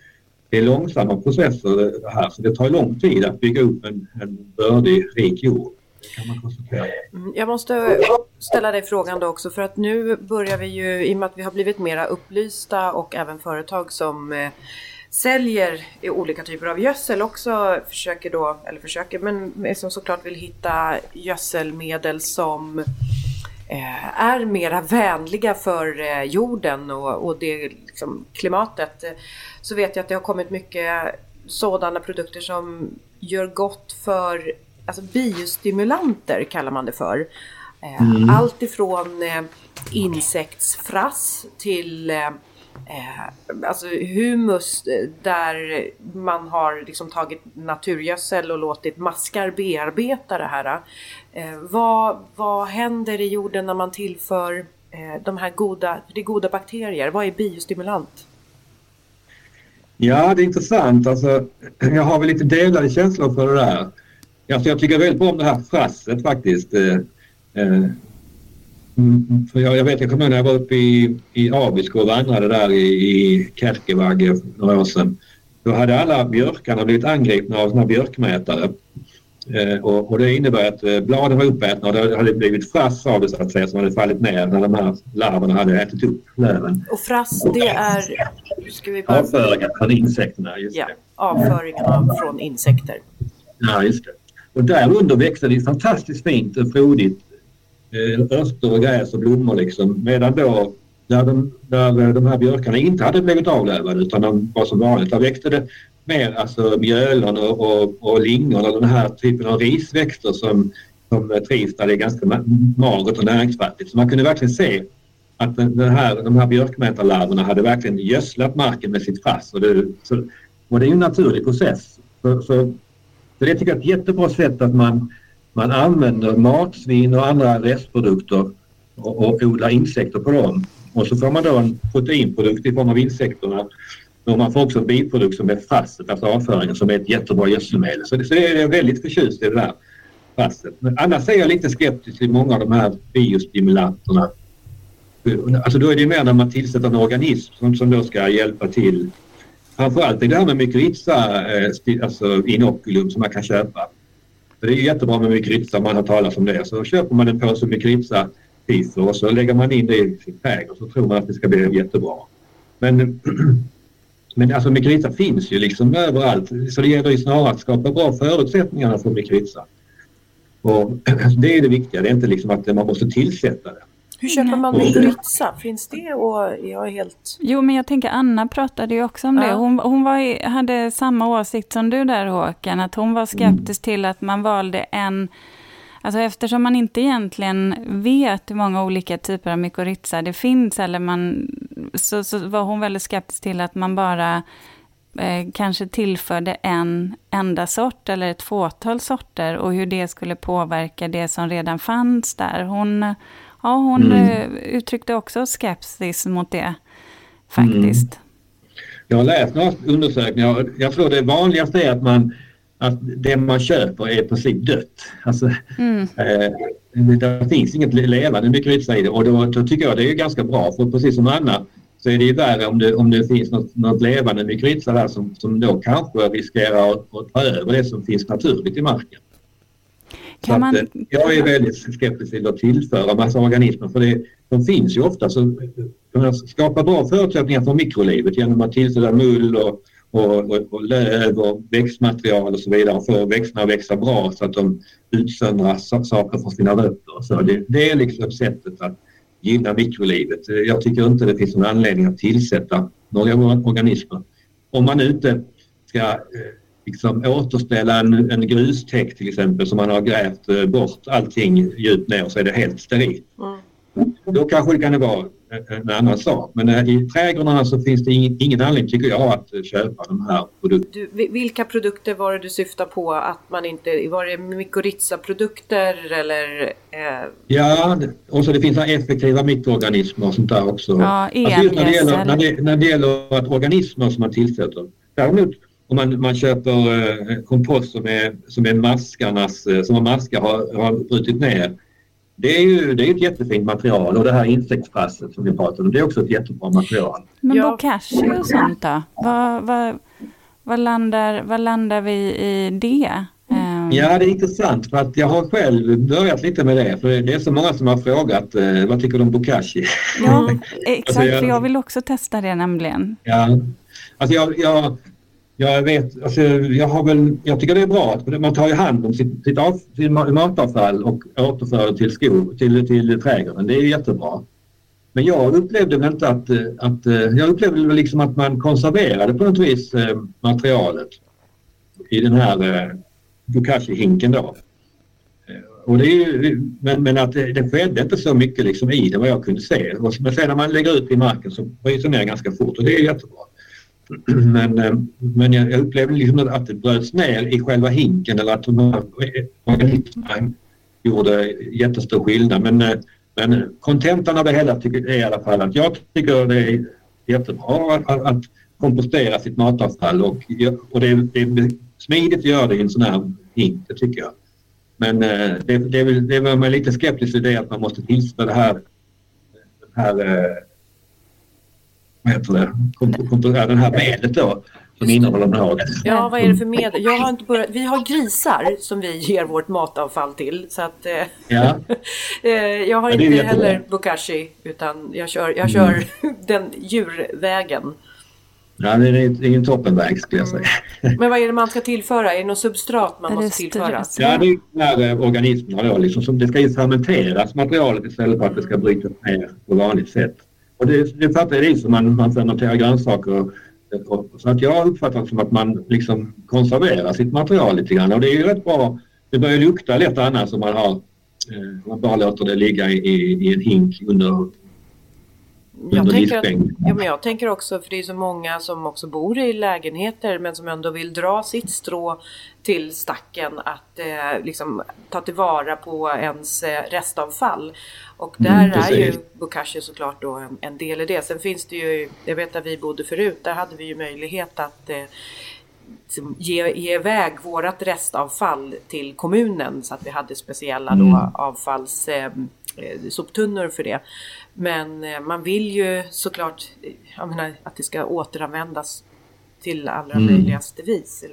det är långsamma processer det här så det tar lång tid att bygga upp en, en bördig, rik jord. Mm, jag måste ställa dig frågan då också för att nu börjar vi ju, i och med att vi har blivit mera upplysta och även företag som eh, säljer olika typer av gödsel också försöker då, eller försöker, men som såklart vill hitta gödselmedel som är mera vänliga för eh, jorden och, och det liksom, klimatet. Så vet jag att det har kommit mycket sådana produkter som gör gott för alltså biostimulanter kallar man det för. Eh, mm. Allt ifrån eh, insektsfrass till eh, alltså humus där man har liksom tagit naturgödsel och låtit maskar bearbeta det här. Eh, vad, vad händer i jorden när man tillför eh, de här goda, det goda bakterier? Vad är biostimulant? Ja, det är intressant. Alltså, (clears throat) jag har väl lite delade känslor för det där. Alltså jag tycker väldigt bra om det här frasset faktiskt. Eh, eh, mm, mm för jag, jag vet, jag kommer ihåg när jag var uppe i, i Abisko och vandrade där i, i Kärkevagge för några år sedan. Då hade alla björkarna blivit angripna av sådana björkmätare. Eh, och, och, det innebär att eh, bladen var uppätna och det hade blivit frass av det så att säga som hade fallit ner när de här larverna hade ätit upp löven. Och frass det är? Ska vi bara... Avföringar från insekterna. Just ja, avföringarna från insekter. Ja, just det. Och där under växte det fantastiskt fint och frodigt. Eh, örter och gräs och blommor liksom. Medan då där de, där de här björkarna inte hade blivit avlövade utan de var som vanligt, där växte det mer alltså mjölon och, och, och lingon och den här typen av risväxter som, som trivs där det är ganska magert och näringsfattigt. Så man kunde verkligen se att den här, de här björkmätarlarverna hade verkligen gödslat marken med sitt frass. Och det, så, och det är ju en naturlig process. Så, så så det tycker jag är ett jättebra sätt att man, man använder matsvin och andra restprodukter och, och odlar insekter på dem. Och så får man då en proteinprodukt i form av insekterna. Och man får också en biprodukt som är fastet, alltså avföringen, som är ett jättebra gödselmedel. Så det, så det är jag väldigt förtjust i det där frasset. Men annars är jag lite skeptisk till många av de här biostimulanterna. Alltså då är det mer när man tillsätter en organism som, som då ska hjälpa till Framförallt är det här med mykorrhiza, eh, alltså inoculum som man kan köpa. det är jättebra med mykorrhiza, man har talat om det. Så köper man en påse mykorrhiza och så lägger man in det i sin trädgård så tror man att det ska bli jättebra. Men, (clears throat) men alltså mykorrhiza finns ju liksom överallt så det gäller ju snarare att skapa bra förutsättningar för mykorrhiza. Och (clears throat) det är det viktiga, det är inte liksom att man måste tillsätta det. Hur köper man mykorrhiza? Finns det? Och jag är helt... Jo, men jag tänker Anna pratade ju också om ja. det. Hon, hon var, hade samma åsikt som du där Håkan, att hon var skeptisk till att man valde en Alltså eftersom man inte egentligen vet hur många olika typer av mykorrhiza det finns, eller man, så, så var hon väldigt skeptisk till att man bara eh, kanske tillförde en enda sort eller ett fåtal sorter och hur det skulle påverka det som redan fanns där. Hon Ja, hon mm. Eh, uttryckte också skepsis mot det faktiskt. Mm. Jag har läst några undersökningar. Jag tror det vanligaste är att man att det man köper är i princip dött. Alltså, mm. eh, det finns inget levande mykorrhiza i det och då, då, tycker jag det är ganska bra för precis som Anna så är det ju värre om det, om det finns något, något levande mykorrhiza där som, som då kanske riskerar att, att ta över det som finns naturligt i marken. Kan man... att, eh, jag är väldigt skeptisk till att tillföra massa organismer för det, de finns ju ofta. Så kunna skapa bra förutsättningar för mikrolivet genom att tillsätta mull och, och, och, och löv och växtmaterial och så vidare och få växterna att växa bra så att de utsöndrar saker från sina rötter. Så det, det är liksom sättet att gynna mikrolivet. Jag tycker inte det finns någon anledning att tillsätta några organismer. Om man inte ska eh, liksom återställa en, en grustäkt till exempel som man har grävt eh, bort allting djupt ner så är det helt sterilt. Mm. Då kanske det kan vara en annan sak. Men eh, i trädgårdarna så finns det ingen, ingen anledning tycker jag att köpa de här produkterna. Du, vilka produkter var det du syftade på att man inte, var det mykorrhiza-produkter eller? Eh... Ja, och så det finns effektiva mikroorganismer och sånt där också. Ja, alltså när, det gäller, när, det, när det gäller att organismer som man tillsätter. Däremot om man, man köper eh, kompost som är, som är maskarnas, eh, som maskar har, har brutit ner det är ju det är ett jättefint material och det här insektsprasset som vi pratade om, det är också ett jättebra material. Men ja. bokashi och sånt då? Vad, vad, vad, landar, vad landar vi i det? Um... Ja, det är intressant för att jag har själv börjat lite med det. För det är så många som har frågat eh, vad tycker du om bokashi? Ja, (laughs) exakt. alltså jag, för jag vill också testa det nämligen. Ja, alltså jag, jag jag vet, alltså, jag, har väl, jag tycker det är bra att man tar ju hand om sitt, sitt, av, sitt matavfall och återför det till, skog, till, till trädgården. Det är jättebra. Men jag upplevde väl inte att, att jag upplevde väl liksom att man konserverade på något vis eh, materialet i den här eh, Bokashi-hinken då. Eh, och det är ju, men, men att det, det skedde inte så mycket liksom i det vad jag kunde se. Men sen när man lägger ut i marken så bryts det ner ganska fort och det är jättebra. (clears throat) Men, eh, men jag upplevde liksom att det bröts ner i själva hinken eller att de här organismerna gjorde jättestor skillnad. Men, eh, men kontentan av det hela tycker, är i alla fall att jag tycker det är jättebra att, att kompostera sitt matavfall och, och det, är, det är smidigt att göra det i en sån här hink, det tycker jag. Men eh, det, det, det var man lite skeptisk till det att man måste tillsätta det här, den här vad heter det, den här medlet då som innehåller naget. Ja, vad är det för medel? Jag har inte börjat, vi har grisar som vi ger vårt matavfall till. Så att, eh, ja. (laughs) Eh, jag har ja, inte heller bokashi utan jag kör, jag kör mm. (laughs) den djurvägen. Ja, det är ingen toppenväg skulle jag säga. Mm. Men vad är det man ska tillföra? Är det något substrat man måste tillföra? Ja, det är de här eh, organismerna då. Liksom, som det ska ju fermenteras materialet istället för att det ska brytas ner på vanligt sätt. Och det, det fattar jag det som man, man fermenterar grönsaker. Och, så att jag uppfattar det som att man liksom konserverar sitt material lite grann och det är ju rätt bra. Det börjar lukta lätt annars om man har eh, man bara låter det ligga i, i en hink under jag tänker, att, ja, men jag tänker också, för det är så många som också bor i lägenheter men som ändå vill dra sitt strå till stacken att eh, liksom, ta tillvara på ens eh, restavfall. Och mm, där mm, är ju Bokashi såklart då en, en, del i det. Sen finns det ju, jag vet att vi bodde förut, där hade vi ju möjlighet att eh, liksom ge, ge iväg vårat restavfall till kommunen så att vi hade speciella mm. då avfalls eh, eh, soptunnor för det. Men eh, man vill ju såklart jag menar, att det ska återanvändas till allra mm. möjligaste vis.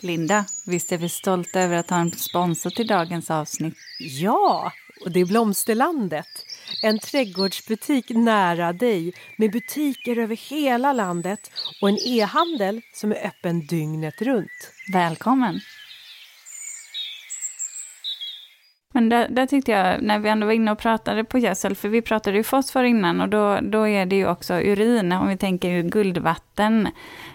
Linda, visst är vi stolta över att ha en sponsor till dagens avsnitt? Ja, och det är Blomsterlandet. En trädgårdsbutik nära dig med butiker över hela landet och en e-handel som är öppen dygnet runt. Välkommen! Men där, där, tyckte jag, när vi ändå var inne och pratade på gödsel, för vi pratade ju fosfor innan och då, då är det ju också urin, om vi tänker guldvatten.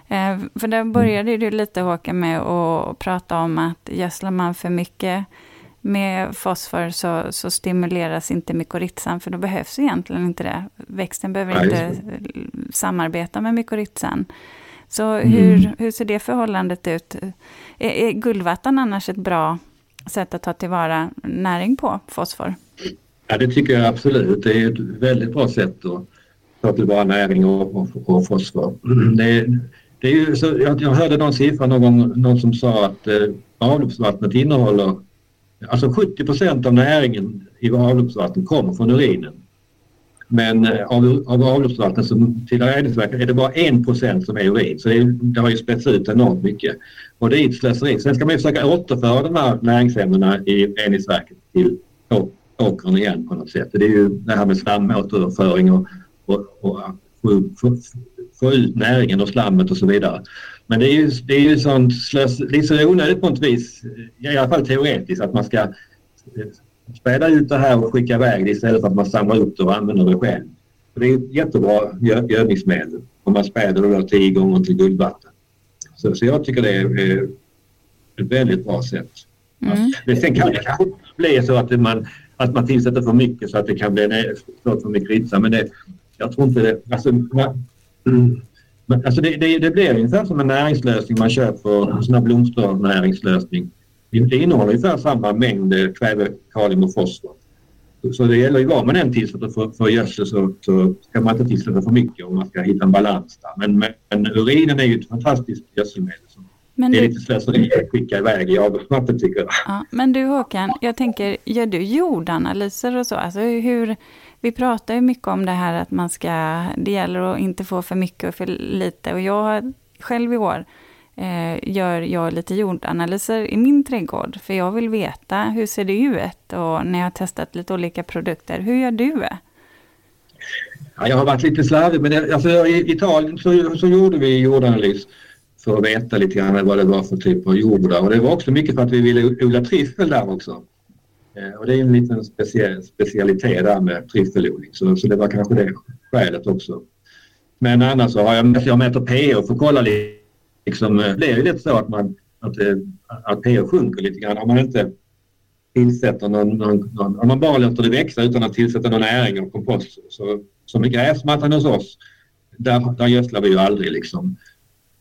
Eh, för där började du lite Håkan med att prata om att gödslar man för mycket med fosfor så, så stimuleras inte mykorrhizan, för då behövs egentligen inte det. Växten behöver inte samarbeta med mykorrhizan. Så mm. hur, hur ser det förhållandet ut? Är, är guldvatten annars ett bra sätt att ta tillvara näring på, fosfor? Ja, det tycker jag absolut. Det är ett väldigt bra sätt att ta tillvara näring och, och, och fosfor. (clears throat) Det, det är ju så, jag, jag hörde någon siffra någon gång, någon som sa att eh, avloppsvattnet innehåller, alltså 70 procent av näringen i avloppsvatten kommer från urinen. Men eh, av, av avloppsvatten som tillhör reningsverket är det bara 1 procent som är urin. Så det, det har ju spätts ut enormt mycket. Och det är ett slöseri. Sen ska man ju försöka återföra de här näringsämnena i reningsverket till åkern igen på något sätt. Det är ju det här med slamåterföring och, och, och, få, få ut näringen och slammet och så vidare. Men det är ju, det är ju sånt slös, det är så onödigt på något vis, i alla fall teoretiskt, att man ska eh, späda ut det här och skicka iväg det istället för att man samlar upp det och använder det själv. det är ett jättebra gödningsmedel om man späder det tio gånger till guldvatten. Så, så jag tycker det är ett väldigt bra sätt. Mm. Men sen kan det kanske bli så att man, att man tillsätter för mycket så att det kan bli för mykorrhiza. Men det, jag tror inte det. Alltså, man, mm, alltså det, det, det blir ungefär som en näringslösning man köper, en sån här blomsternäringslösning. Det innehåller ungefär samma mängd kväve, kalium och fosfor. Så det gäller ju vad man än tillsätter för, för gödsel så, så ska man inte tillsätta för mycket om man ska hitta en balans där. Men, men urinen är ju ett fantastiskt gödselmedel. Men det är du... lite slöseri att skicka iväg i avloppsvattnet tycker jag. Ja, men du Håkan, jag tänker, gör du jordanalyser och så? Alltså hur, vi pratar ju mycket om det här att man ska, det gäller att inte få för mycket och för lite. Och jag själv i år eh, Eh, gör jag lite jordanalyser i min trädgård. För jag vill veta hur ser det ut och när jag har testat lite olika produkter. Hur gör du? Ja, jag har varit lite slarvig men det, alltså, i Italien så, så gjorde vi jordanalys för att veta lite grann vad det var för typ av jordar och det var också mycket för att vi ville odla tryffel där också. Eh, och det är en liten speciell, specialitet där med tryffelodling så, så det var kanske det skälet också. Men annars så har jag, jag mäter pH för att kolla lite liksom, eh, det blir ju lätt så att, man, att, eh, att PO sjunker lite grann om man inte tillsätter någon, någon, någon, om man bara låter det växa utan att tillsätta någon näring och kompost. Så, som i gräsmattan hos oss, där, där gödslar vi ju aldrig liksom.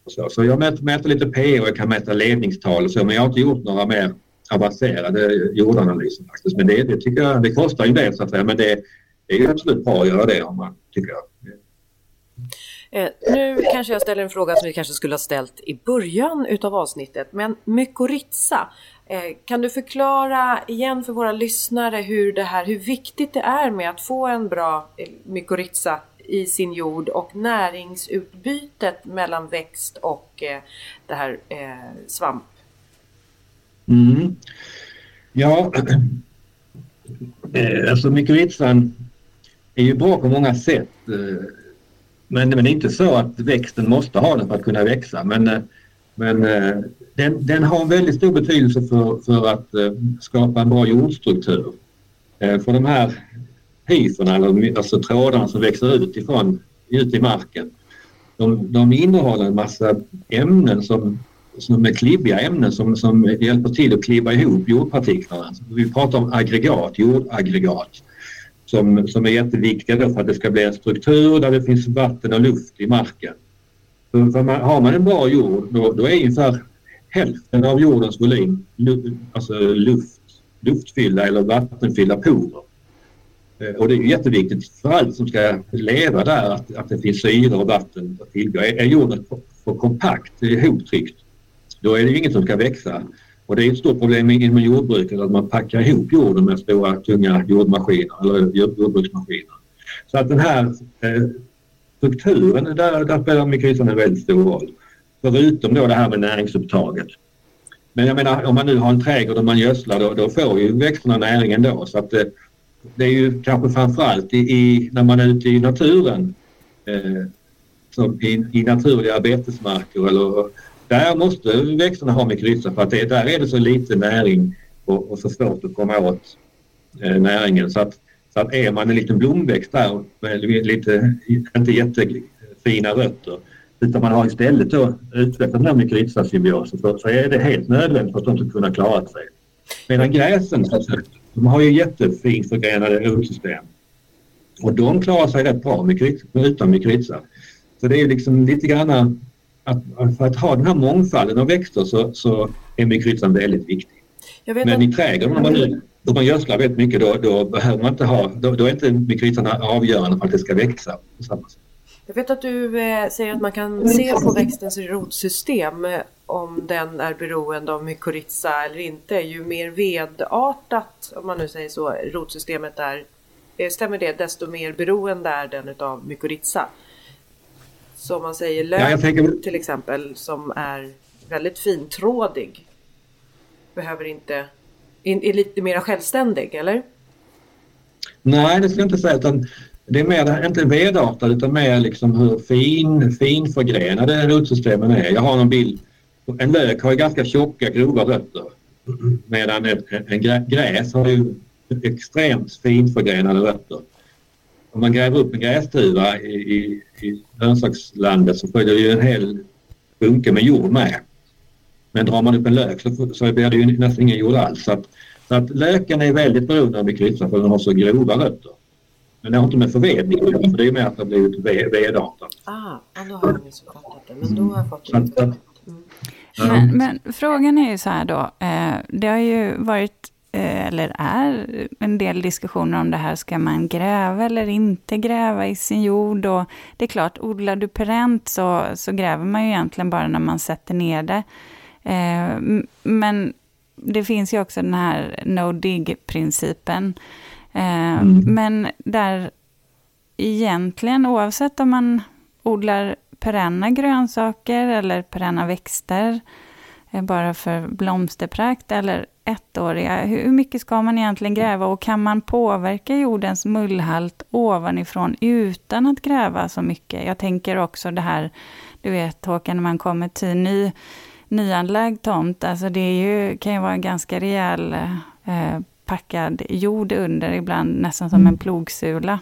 Så, så jag mäter, mäter lite pH jag kan mäta ledningstal och så men jag har inte gjort några mer avancerade jordanalyser faktiskt. Men det, det tycker jag, det kostar ju en del så att säga men det, det är ju absolut bra att göra det om man tycker jag. Eh, nu kanske jag ställer en fråga som vi kanske skulle ha ställt i början utav avsnittet, men mykorrhiza. Eh, kan du förklara igen för våra lyssnare hur, det här, hur viktigt det är med att få en bra eh, mykorrhiza i sin jord och näringsutbytet mellan växt och eh, det här eh, svamp? Mm. Ja, eh, alltså mykorrhizan är ju bra på många sätt. Eh, men, men det är inte så att växten måste ha den för att kunna växa. Men, eh, men eh, den, den har en väldigt stor betydelse för, för att eh, skapa en bra jordstruktur. För de här hyferna, alltså trådarna som växer utifrån, ut i marken, de, de innehåller en massa ämnen som, som är klibbiga ämnen som, som hjälper till att klibba ihop jordpartiklarna. Vi pratar om aggregat, jordaggregat som, som är jätteviktiga då för att det ska bli en struktur där det finns vatten och luft i marken. För, för man, har man en bra jord då, då är ungefär hälften av jordens volym alltså luft, luftfyllda eller vattenfyllda porer. Eh, och det är jätteviktigt för allt som ska leva där att, att det finns syre och vatten att tillgå. Är, är jorden för, för kompakt, ihoptryckt, då är det inget som ska växa. Och det är ett stort problem inom jordbruket att man packar ihop jorden med stora tunga jordmaskiner eller jordbruksmaskiner. Så att den här eh, strukturen, där, där spelar mykorrhizan en väldigt stor roll. Förutom då det här med näringsupptaget. Men jag menar om man nu har en trädgård och man gödslar då, då får ju växterna näring ändå så att det, eh, det är ju kanske framförallt i, i, när man är ute i naturen eh, som i, i naturliga betesmarker eller där måste växterna ha mykorrhiza för att det, där är det så lite näring och, och så svårt att komma åt eh, näringen. Så att, så att är man en liten blomväxt där med lite, inte jättefina rötter utan man har istället då utvecklat den här mykorrhizasymbiosen så, så är det helt nödvändigt för att de ska kunna klara sig. Medan gräsen de har ju jättefint förgrenade rotsystem och de klarar sig rätt bra utan mykorrhiza. Så det är liksom lite grann att, för att ha den här mångfalden av växter så, så är mykorrhizan väldigt viktig. Men att... i trädgården om man, nu, om man gödslar väldigt mycket då, då behöver man inte ha, då, då är inte mykorrhizan avgörande för att det ska växa på samma sätt. Jag vet att du eh, säger att man kan se på växtens rotsystem eh, om den är beroende av mykorrhiza eller inte. Ju mer vedartat, om man nu säger så, rotsystemet är, eh, stämmer det, desto mer beroende är den av mykorrhiza. Som man säger lök ja, tänker... till exempel som är väldigt fintrådig. Behöver inte, är lite mer självständig eller? Nej det skulle jag inte säga utan det är mer, inte vedartat utan mer liksom hur fin, finförgrenade rotsystemen är. Jag har någon bild. En lök har ju ganska tjocka grova rötter medan en, en gräs har ju extremt finförgrenade rötter om man gräver upp en grästuva i, i, i grönsakslandet så följer ju en hel bunke med jord med. Men drar man upp en lök så, så blir det ju nästan ingen jord alls. Så, att, Så att löken är väldigt beroende av mykorrhiza för den har så grova rötter. Men det har inte med förvedning för det är mer att det har blivit vedartat. Ah, då har jag missuppfattat det. Men då har jag fått det. Mm. Men, men, frågan är ju så här då. Eh, det har ju varit, eller är, en del diskussioner om det här. Ska man gräva eller inte gräva i sin jord? Och det är klart, odlar du perent så, så gräver man ju egentligen bara när man sätter ner det. Eh, men det finns ju också den här no dig-principen. Mm. Men där egentligen, oavsett om man odlar perenna grönsaker eller perenna växter, eh, bara för blomsterprakt, eller ettåriga, hur mycket ska man egentligen gräva och kan man påverka jordens mullhalt ovanifrån utan att gräva så mycket? Jag tänker också det här, du vet Håkan, när man kommer till ny, nyanlagd tomt, alltså det är ju, kan ju vara en ganska rejäl eh, packad jord under, ibland nästan som en plogsula.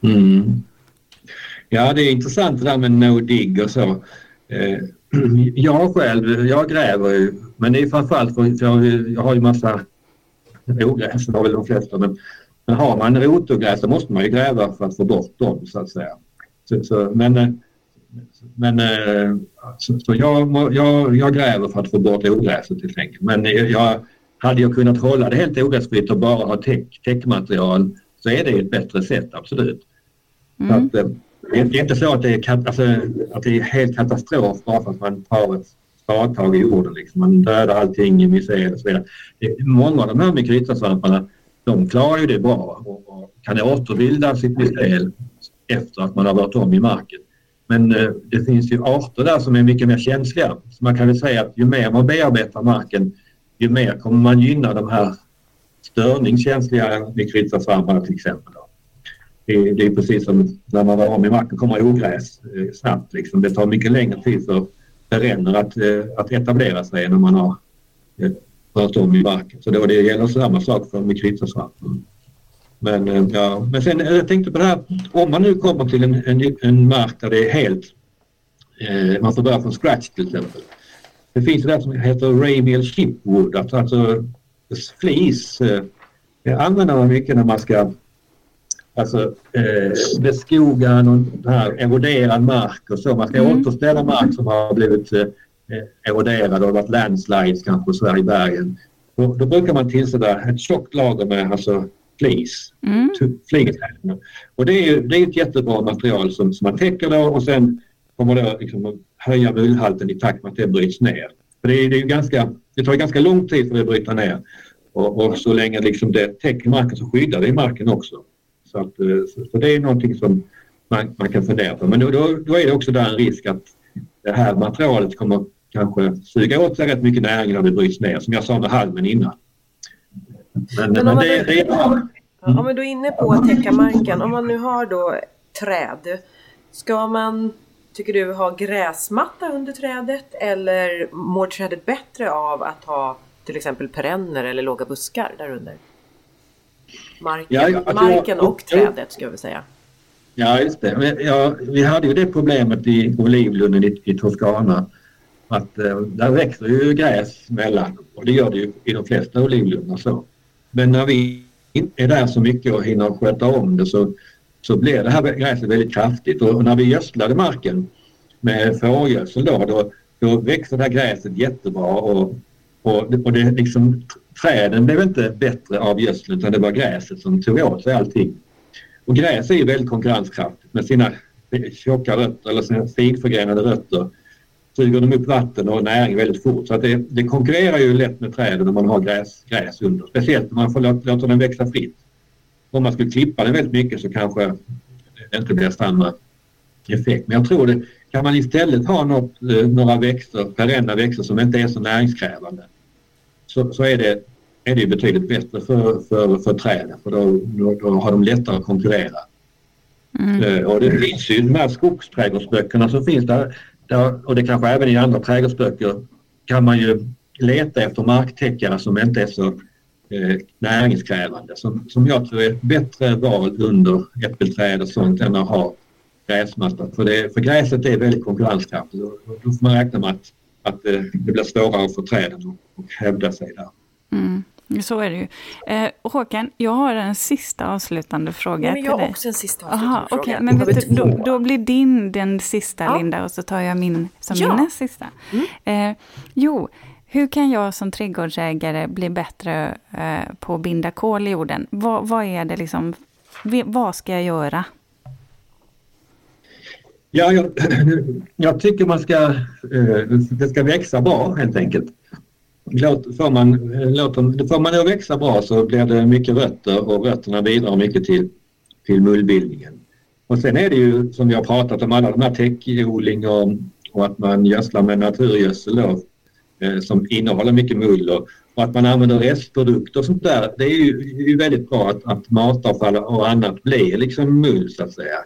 Mm. Ja, det är intressant det där med no dig och så. Eh, (clears throat) jag själv, jag gräver ju, men det är framförallt för jag, jag har ju massa ogräs, det har väl de flesta, men, men har man rotogräs så måste man ju gräva för att få bort dem så att säga. Så, så, men eh, men eh, så, så jag, jag, jag, gräver för att få bort ogräset helt enkelt. Men jag, hade jag kunnat hålla det helt ogräsfritt och bara ha täck, täckmaterial så är det ett bättre sätt, absolut. Mm. Att, det är inte så att det är, alltså, att det är helt katastrof bara för att man tar ett spadtag i jorden. Liksom. Man dödar allting i mycel och så vidare. Många av de här mykorrhizasvamparna de klarar ju det bra och, och kan återbilda sitt mycel efter att man har varit om i marken. Men eh, det finns ju arter där som är mycket mer känsliga. Så man kan väl säga att ju mer man bearbetar marken ju mer kommer man gynna de här störningskänsliga mykorrhizasvamparna till exempel. Det, det är precis som när man var om i marken kommer ogräs eh, snabbt. Liksom. Det tar mycket längre tid för perenner att, eh, att etablera sig än om man har eh, rört om i marken. Så då det gäller samma sak för mykorrhizasvamp. Men, eh, ja. Men sen eh, jag tänkte på det här, om man nu kommer till en, en, en mark där det är helt, eh, man får börja från scratch till exempel. Det finns det som heter ramial chipwood, alltså, alltså flis. Eh, det använder man mycket när man ska alltså, eh, beskoga någon här eroderad mark och så. Man ska mm. återställa mark som har blivit eh, eroderad och varit landslides kanske så här i bergen. Och då brukar man tillsätta ett tjockt lager med alltså, flis. Mm. Och det är, det är ett jättebra material som, som man täcker då och sen kommer det liksom att höja mullhalten i takt med att det bryts ner. För det, är, det, är ganska, det tar ganska lång tid för det att bryta ner och, och så länge liksom det täcker marken så skyddar det marken också. Så, att, eh, så, så det är någonting som man, man kan fundera på. Men då, då, då, är det också där en risk att det här materialet kommer kanske suga åt sig rätt mycket näring när det bryts ner, som jag sa med halmen innan. Men, men, men det, det, är... Om vi då är inne på att täcka marken, om man nu har då träd, ska man, tycker du, ha gräsmatta under trädet eller mår trädet bättre av att ha till exempel perenner eller låga buskar där under? Marken, ja, marken och jag, trädet ska vi säga. Ja, just det. Men, ja, vi hade ju det problemet i olivlunden i, i Toscana att eh, där växer ju gräs mellan och det gör det ju i de flesta olivlundar så. Men när vi inte är där så mycket och hinner sköta om det så, så blir det här gräset väldigt kraftigt och, och när vi gödslade marken med fårgödsel då, då, då växer det här gräset jättebra och, och, och det liksom träden blev inte bättre av gödseln utan det var gräset som tog åt sig allting. Och gräs är ju väldigt konkurrenskraftigt med sina tjocka rötter eller sina sidförgrenade rötter suger de upp vatten och näring väldigt fort. Så att det, det konkurrerar ju lätt med träden om man har gräs, gräs under. Speciellt om man får låta, låta den växa fritt. Om man skulle klippa den väldigt mycket så kanske det inte blir samma effekt. Men jag tror det, kan man istället ha något, eh, några växter, perenna växter som inte är så näringskrävande så, så är, det, är det betydligt bättre för, för, för träden för då, då, då har de lättare att konkurrera. Mm. Eh, och det finns ju de här skogsträdgårdsböckerna som finns där, där, och det kanske även i andra trädgårdsböcker kan man ju leta efter marktäckare som inte är så eh, näringskrävande som, som jag tror är ett bättre val under äppelträd och sånt än att ha gräsmatta. För, det, för gräset är väldigt konkurrenskraftigt och då får man räkna med att, att det, det blir svårare för träden att, hävda sig där. Mm. Så är det ju. Eh, Håkan, jag har en sista avslutande fråga ja, men jag till dig. har också en sista avslutande Aha, fråga. okay. men vet du, då, då, blir din den sista, ja. Linda, och så tar jag min som ja. min näst sista. Mm. Eh, jo, hur kan jag som trädgårdsägare bli bättre eh, på att binda kol i jorden? Vad, vad är det liksom, vad ska jag göra? Ja, jag, (clears throat) jag tycker man ska, eh, det ska växa bra helt enkelt. Låt, får, man, eh, får man det att växa bra så blir det mycket rötter och rötterna bidrar mycket till, till mullbildningen. Och sen är det ju som vi har pratat om alla de här täckodling och, och att man gödslar med naturgödsel då, eh, som innehåller mycket mull och, och, att man använder restprodukter och sånt där. Det är ju, väldigt bra att, att matavfall och annat blir liksom mull så att säga.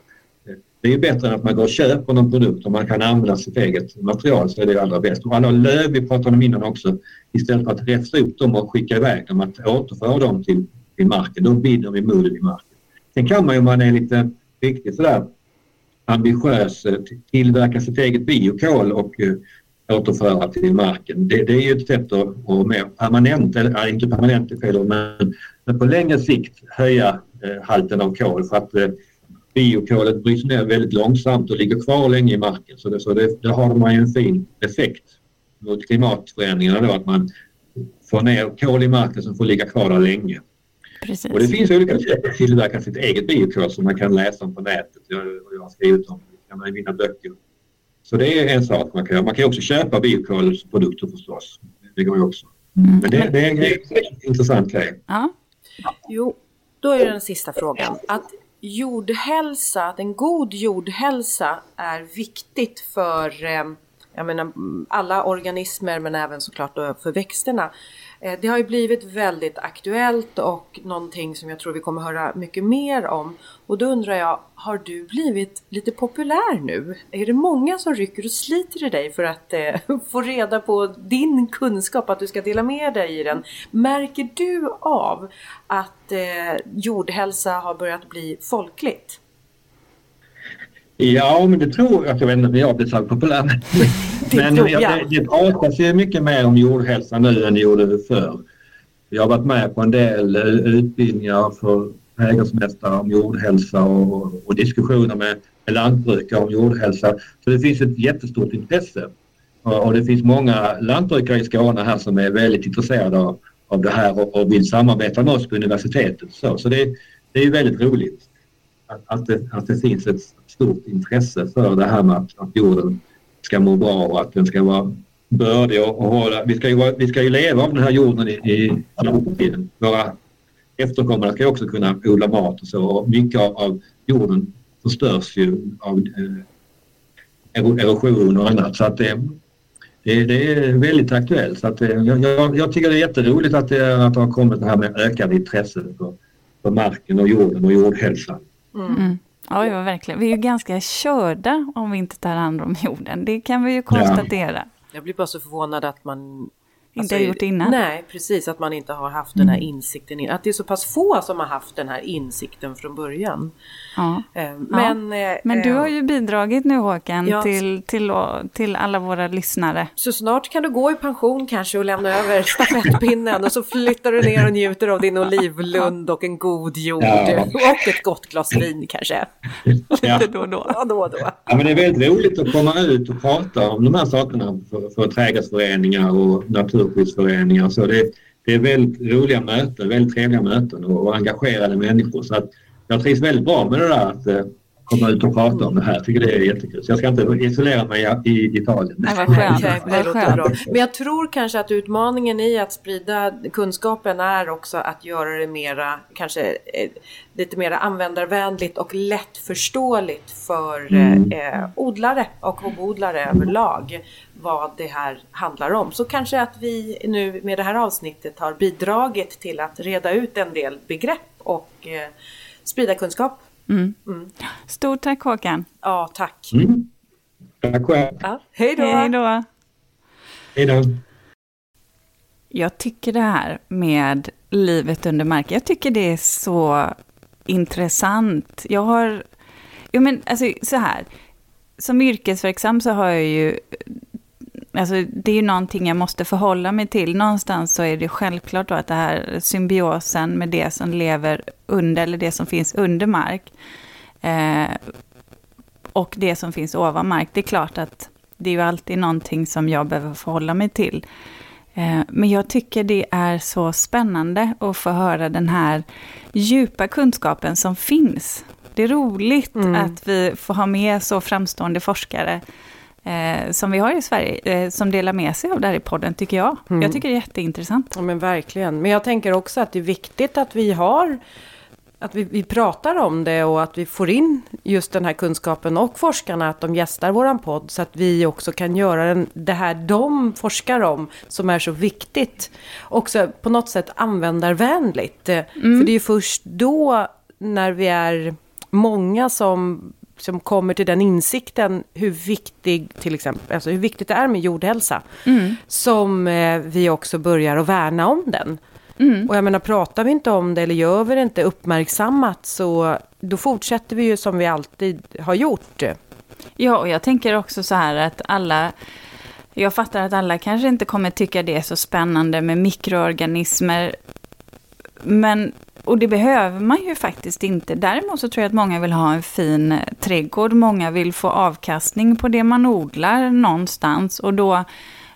Det är ju bättre än att man går och köper någon produkt och man kan använda sitt eget material så är det allra bäst. Och alla löv, vi pratade om innan också, istället för att räfsa upp dem och skicka iväg dem, att återföra dem till, till marken. Då binder vi mull i marken. Sen kan man ju om man är lite riktigt sådär ambitiös eh, tillverka sitt eget biokol och eh, återföra till marken. Det, det är ju ett sätt att, att mer permanent, eller inte permanent fel men, men på längre sikt höja eh, halten av kol för att eh, biokolet bryts ner väldigt långsamt och ligger kvar länge i marken. Så, det, så det, där har man ju en fin effekt mot klimatförändringarna då att man får ner kol i marken som får ligga kvar där länge. Precis. Och det finns olika sätt att tillverka sitt eget biokol som man kan läsa om på nätet. Jag, jag har skrivit om det kan man i mina böcker. Så det är en sak man kan göra. Man kan också köpa biokolsprodukter förstås. Det går ju också. Mm. Men det, det, är en intressant grej. Ja. Jo, då är den sista frågan. Att jordhälsa, att en god jordhälsa är viktigt för eh, jag menar, alla organismer men även såklart för växterna. Eh, det har ju blivit väldigt aktuellt och någonting som jag tror vi kommer höra mycket mer om. Och då undrar jag, har du blivit lite populär nu? Är det många som rycker och sliter i dig för att eh, (laughs) få reda på din kunskap, att du ska dela med dig i den? Märker du av att eh, jordhälsa har börjat bli folkligt? Ja, men det tror jag. Jag vet inte om jag blivit så populär. (laughs) Men tror jag. jag. det, det pratas ju mycket mer om jordhälsa nu än det gjorde förr. Jag har varit med på en del eh, utbildningar för trädgårdsmästare om jordhälsa och, och diskussioner med, med lantbrukare om jordhälsa. Så det finns ett jättestort intresse. Och, och det finns många lantbrukare i Skåne här som är väldigt intresserade av, av det här och, och vill samarbeta med oss på universitetet. Så, så det, det är väldigt roligt att, att, det, att det finns ett stort intresse för det här med att, att jorden ska må bra och att den ska vara bördig och, och hålla. Vi ska, ju, vi ska ju leva av den här jorden i, i framtiden. Våra efterkommande ska ju också kunna odla mat och så och mycket av, av jorden förstörs ju av eh, erosion och annat så att det, det, det är väldigt aktuellt. Så att eh, jag, jag, jag, tycker det är jätteroligt att det, att det har kommit det här med ökad intresse för, för marken och jorden och jordhälsan. Mm. Mm. Ja, ja, verkligen. Vi är ju ganska körda om vi inte tar hand om jorden. Det kan vi ju konstatera. Ja. Jag blir bara så förvånad att man inte alltså, har gjort innan. Nej, precis. Att man inte har haft den här insikten. Att det är så pass få som har haft den här insikten från början. Ja. Men, ja. Men du har ju bidragit nu Håkan ja. till, till, till alla våra lyssnare. Så snart kan du gå i pension kanske och lämna över stafettpinnen och så flyttar du ner och njuter av din olivlund och en god jord. Ja. Och ett gott glas vin kanske. Lite (laughs) då och då. Ja, då, och då. Ja, men det är väldigt roligt att komma ut och prata om de här sakerna för, för trädgårdsföreningar och natur naturskyddsföreningar. Så det, det är väldigt roliga möten, väldigt trevliga möten och, och engagerade människor. Så att jag trivs väldigt bra med det där att eh, komma ut och prata om det här. Jag tycker det är jättekul. Så jag ska inte isolera mig i, i Italien. Nej, vad skönt. det låter bra. Men jag tror kanske att utmaningen i att sprida kunskapen är också att göra det mera, kanske eh, lite mer användarvänligt och lättförståeligt för mm. eh, odlare och hobodlare överlag vad det här handlar om. Så kanske att vi nu med det här avsnittet har bidragit till att reda ut en del begrepp och eh, sprida kunskap. Mm. Mm. Stort tack Håkan. Ja, tack. Mm. Tack själv. Ja, hej då. Hej då. Hej då. Jag tycker det här med livet under marken, jag tycker det är så intressant. Jag har, jo men alltså så här, som yrkesverksam så har jag ju alltså det är ju någonting jag måste förhålla mig till. Någonstans så är det självklart då att det här symbiosen med det som lever under, eller det som finns under mark, eh, och det som finns ovan mark, det är klart att det är ju alltid någonting som jag behöver förhålla mig till. Eh, men jag tycker det är så spännande att få höra den här djupa kunskapen som finns. Det är roligt mm. att vi får ha med så framstående forskare eh, som vi har i Sverige, eh, som delar med sig av det här i podden, tycker jag. Mm. Jag tycker det är jätteintressant. Ja, men verkligen. Men jag tänker också att det är viktigt att vi har att vi, vi pratar om det och att vi får in just den här kunskapen och forskarna att de gästar våran podd så att vi också kan göra den, det här de forskar om som är så viktigt också på något sätt användarvänligt. Mm. För det är först då när vi är många som som kommer till den insikten hur viktig, till exempel, alltså hur viktigt det är med jordhälsa. Mm. Som eh, vi också börjar att värna om den. Mm. Och jag menar, pratar vi inte om det eller gör vi det inte uppmärksammat så då fortsätter vi ju som vi alltid har gjort. Ja, och jag tänker också så här att alla jag fattar att alla kanske inte kommer tycka det är så spännande med mikroorganismer. Men, och det behöver man ju faktiskt inte. Däremot så tror jag att många vill ha en fin trädgård. Många vill få avkastning på det man odlar någonstans. Och då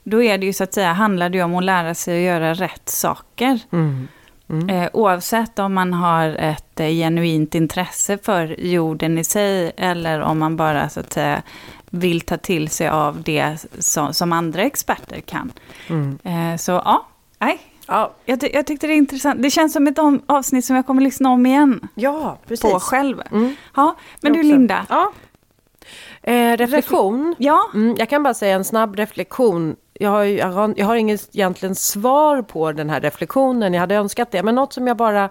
då är det ju så att säga, handlar det om att lära sig att göra rätt saker. Mm. Mm. Eh, oavsett om man har ett eh, genuint intresse för jorden i sig eller om man bara så att säga vill ta till sig av det som, som andra experter kan. Mm. Eh, så ja, nej. Ja. Jag, ty jag tyckte det är intressant. Det känns som ett avsnitt som jag kommer lyssna om igen. Ja, precis. På själv. Mm. Ja, men du Linda. Ja. Eh, reflektion. Ja. Mm, jag kan bara säga en snabb reflektion jag har, jag, har, jag har inget egentligen svar på den här reflektionen. Jag hade önskat det. Men något som jag bara...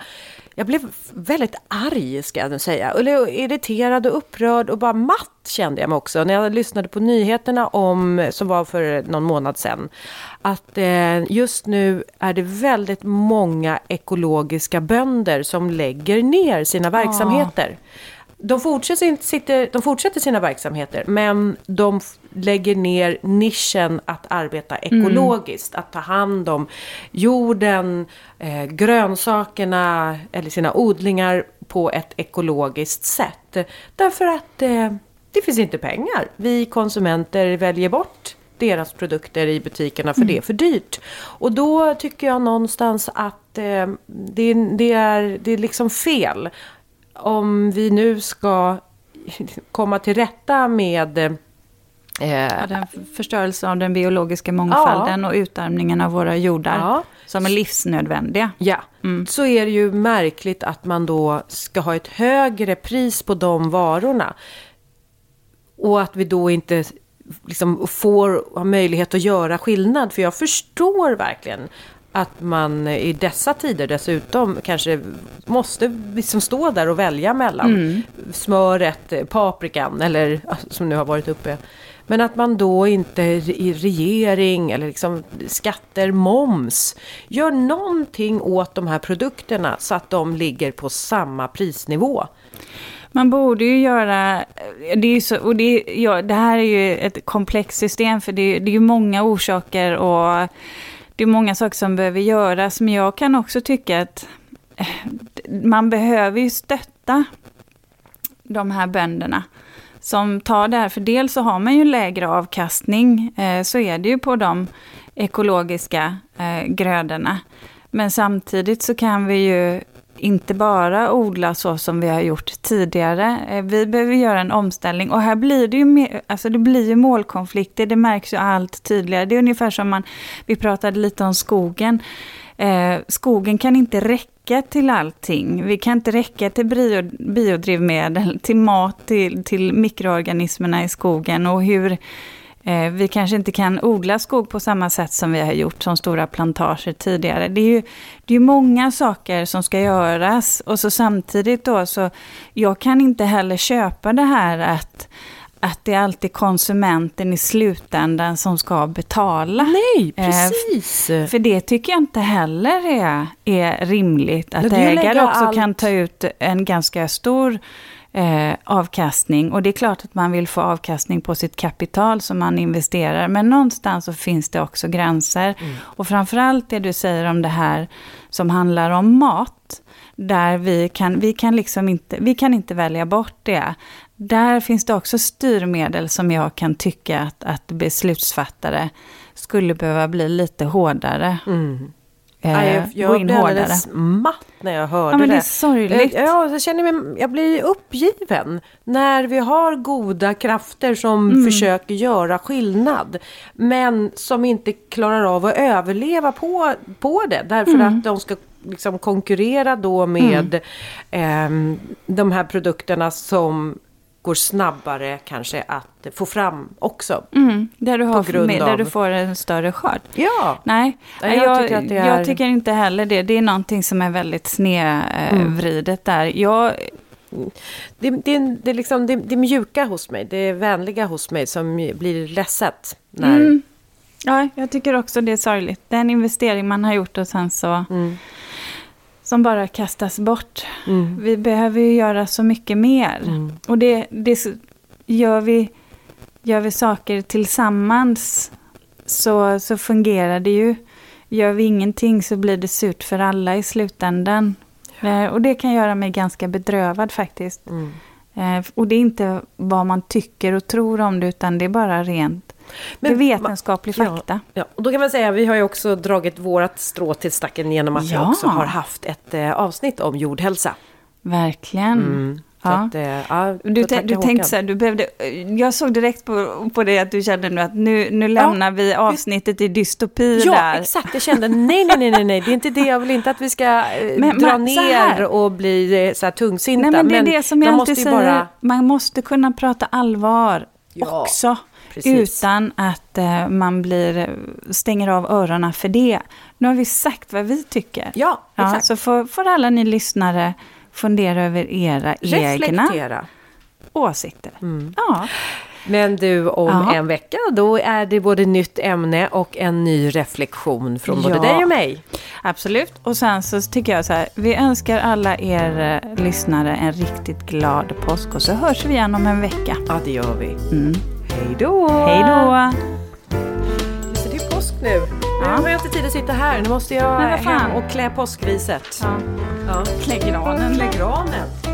Jag blev väldigt arg, ska jag nu säga. Eller irriterad och upprörd och bara matt kände jag mig också. När jag lyssnade på nyheterna om, som var för någon månad sedan. Att eh, just nu är det väldigt många ekologiska bönder som lägger ner sina verksamheter. Ja de fortsätter, de fortsätter sina verksamheter, men de lägger ner nischen att arbeta ekologiskt. Mm. Att ta hand om jorden, eh, grönsakerna eller sina odlingar på ett ekologiskt sätt. Därför att eh, det finns inte pengar. Vi konsumenter väljer bort deras produkter i butikerna för mm. det är för dyrt. Och då tycker jag någonstans att eh, det, det, är, det är liksom fel om vi nu ska komma till rätta med eh, ja, den förstörelsen av den biologiska mångfalden ja. och utarmningen av våra jordar ja. som är livsnödvändiga. Ja, mm. så är det ju märkligt att man då ska ha ett högre pris på de varorna. Och att vi då inte liksom får ha möjlighet att göra skillnad. För jag förstår verkligen att man i dessa tider dessutom kanske måste liksom stå där och välja mellan mm. smöret, paprikan eller som nu har varit uppe. Men att man då inte i regering eller liksom skatter, moms, gör någonting åt de här produkterna så att de ligger på samma prisnivå. Man borde ju göra, det, är så, och det, ja, det här är ju ett komplext system för det, det är ju många orsaker och det är många saker som behöver göras, men jag kan också tycka att eh, man behöver ju stötta de här bönderna som tar det här. För dels så har man ju lägre avkastning, eh, så är det ju på de ekologiska eh, grödorna. Men samtidigt så kan vi ju inte bara odla så som vi har gjort tidigare. Eh, vi behöver göra en omställning och här blir det ju, mer, alltså det blir ju målkonflikter, det märks ju allt tydligare. Det är ungefär som man, vi pratade lite om skogen. Eh, skogen kan inte räcka till allting. Vi kan inte räcka till bio, biodrivmedel, till mat, till, till mikroorganismerna i skogen och hur Eh, vi kanske inte kan odla skog på samma sätt som vi har gjort som stora plantager tidigare. Det är ju det är många saker som ska göras och så samtidigt då så jag kan inte heller köpa det här att att det är alltid konsumenten i slutändan som ska betala. Nej, eh, precis. Eh, för det tycker jag inte heller är, är rimligt. Att ägare också allt... kan ta ut en ganska stor eh, avkastning. Och det är klart att man vill få avkastning på sitt kapital som man investerar. Men någonstans så finns det också gränser. Mm. Och framförallt det du säger om det här som handlar om mat. Där vi kan, vi kan liksom inte, vi kan inte välja bort det. Där finns det också styrmedel som jag kan tycka att, att beslutsfattare skulle behöva bli lite hårdare. Mm. Eh, jag jag blev alldeles matt när jag hörde ja, men det. det är sorgligt. Ja, jag känner mig, jag blir uppgiven. När vi har goda krafter som mm. försöker göra skillnad. Men som inte klarar av att överleva på, på det. Därför mm. att de ska liksom konkurrera då med mm. eh, de här produkterna som går snabbare kanske att få fram också. Mm, där, du har med, av... där du får en större skörd. Ja. Nej, jag, jag, tycker, att det är... jag tycker inte heller det. Det är någonting som är väldigt snedvridet mm. där. Jag... Det, det, det, liksom, det, det mjuka hos mig, det vänliga hos mig som blir ledset. När... Mm. Ja, jag tycker också det är sorgligt. Den investering man har gjort och sen så... Mm som bara kastas bort. Mm. Vi behöver ju göra så mycket mer. Mm. Och det, det gör, vi, gör vi saker tillsammans så, så fungerar det ju. Gör vi ingenting så blir det surt för alla i slutändan. Ja. Eh, och det kan göra mig ganska bedrövad faktiskt. Mm. Eh, och det är inte vad man tycker och tror om det, utan det är bara rent men, det är vetenskaplig fakta. Ja, ja, och då kan man säga, vi har ju också dragit vårat strå till stacken genom att ja. vi också har haft ett eh, avsnitt om jordhälsa. Verkligen. Mm. Ja. Att, eh, ja, du, du tänkte så här, du behövde, jag såg direkt på, på det att du kände nu att nu, nu lämnar ja, vi avsnittet i dystopi ja, där. Ja, exakt. Jag kände nej, nej, nej, nej, det är inte det. Jag vill inte att vi ska eh, (laughs) men, dra man, ner och bli eh, så här tungsinta. Nej, men det är men det som jag alltid säger. Bara... Man måste kunna prata allvar också. Precis. Utan att eh, man blir, stänger av öronen för det. Nu har vi sagt vad vi tycker. Ja, exakt. Ja, så får, får alla ni lyssnare fundera över era Reflektera. egna åsikter. Mm. Ja. Men du, om ja. en vecka då är det både nytt ämne och en ny reflektion från både dig och mig. Absolut. Och sen så tycker jag så här, vi önskar alla er eh, lyssnare en riktigt glad påsk och så hörs vi igen om en vecka. Ja, det gör vi. Mm. Hej då! Hej då! Just det, det är påsk nu. Ja. Nu har jag inte tid att sitta här. Nu måste jag hem och klä påskriset. Ja. Ja. Klä granen. Klä granen.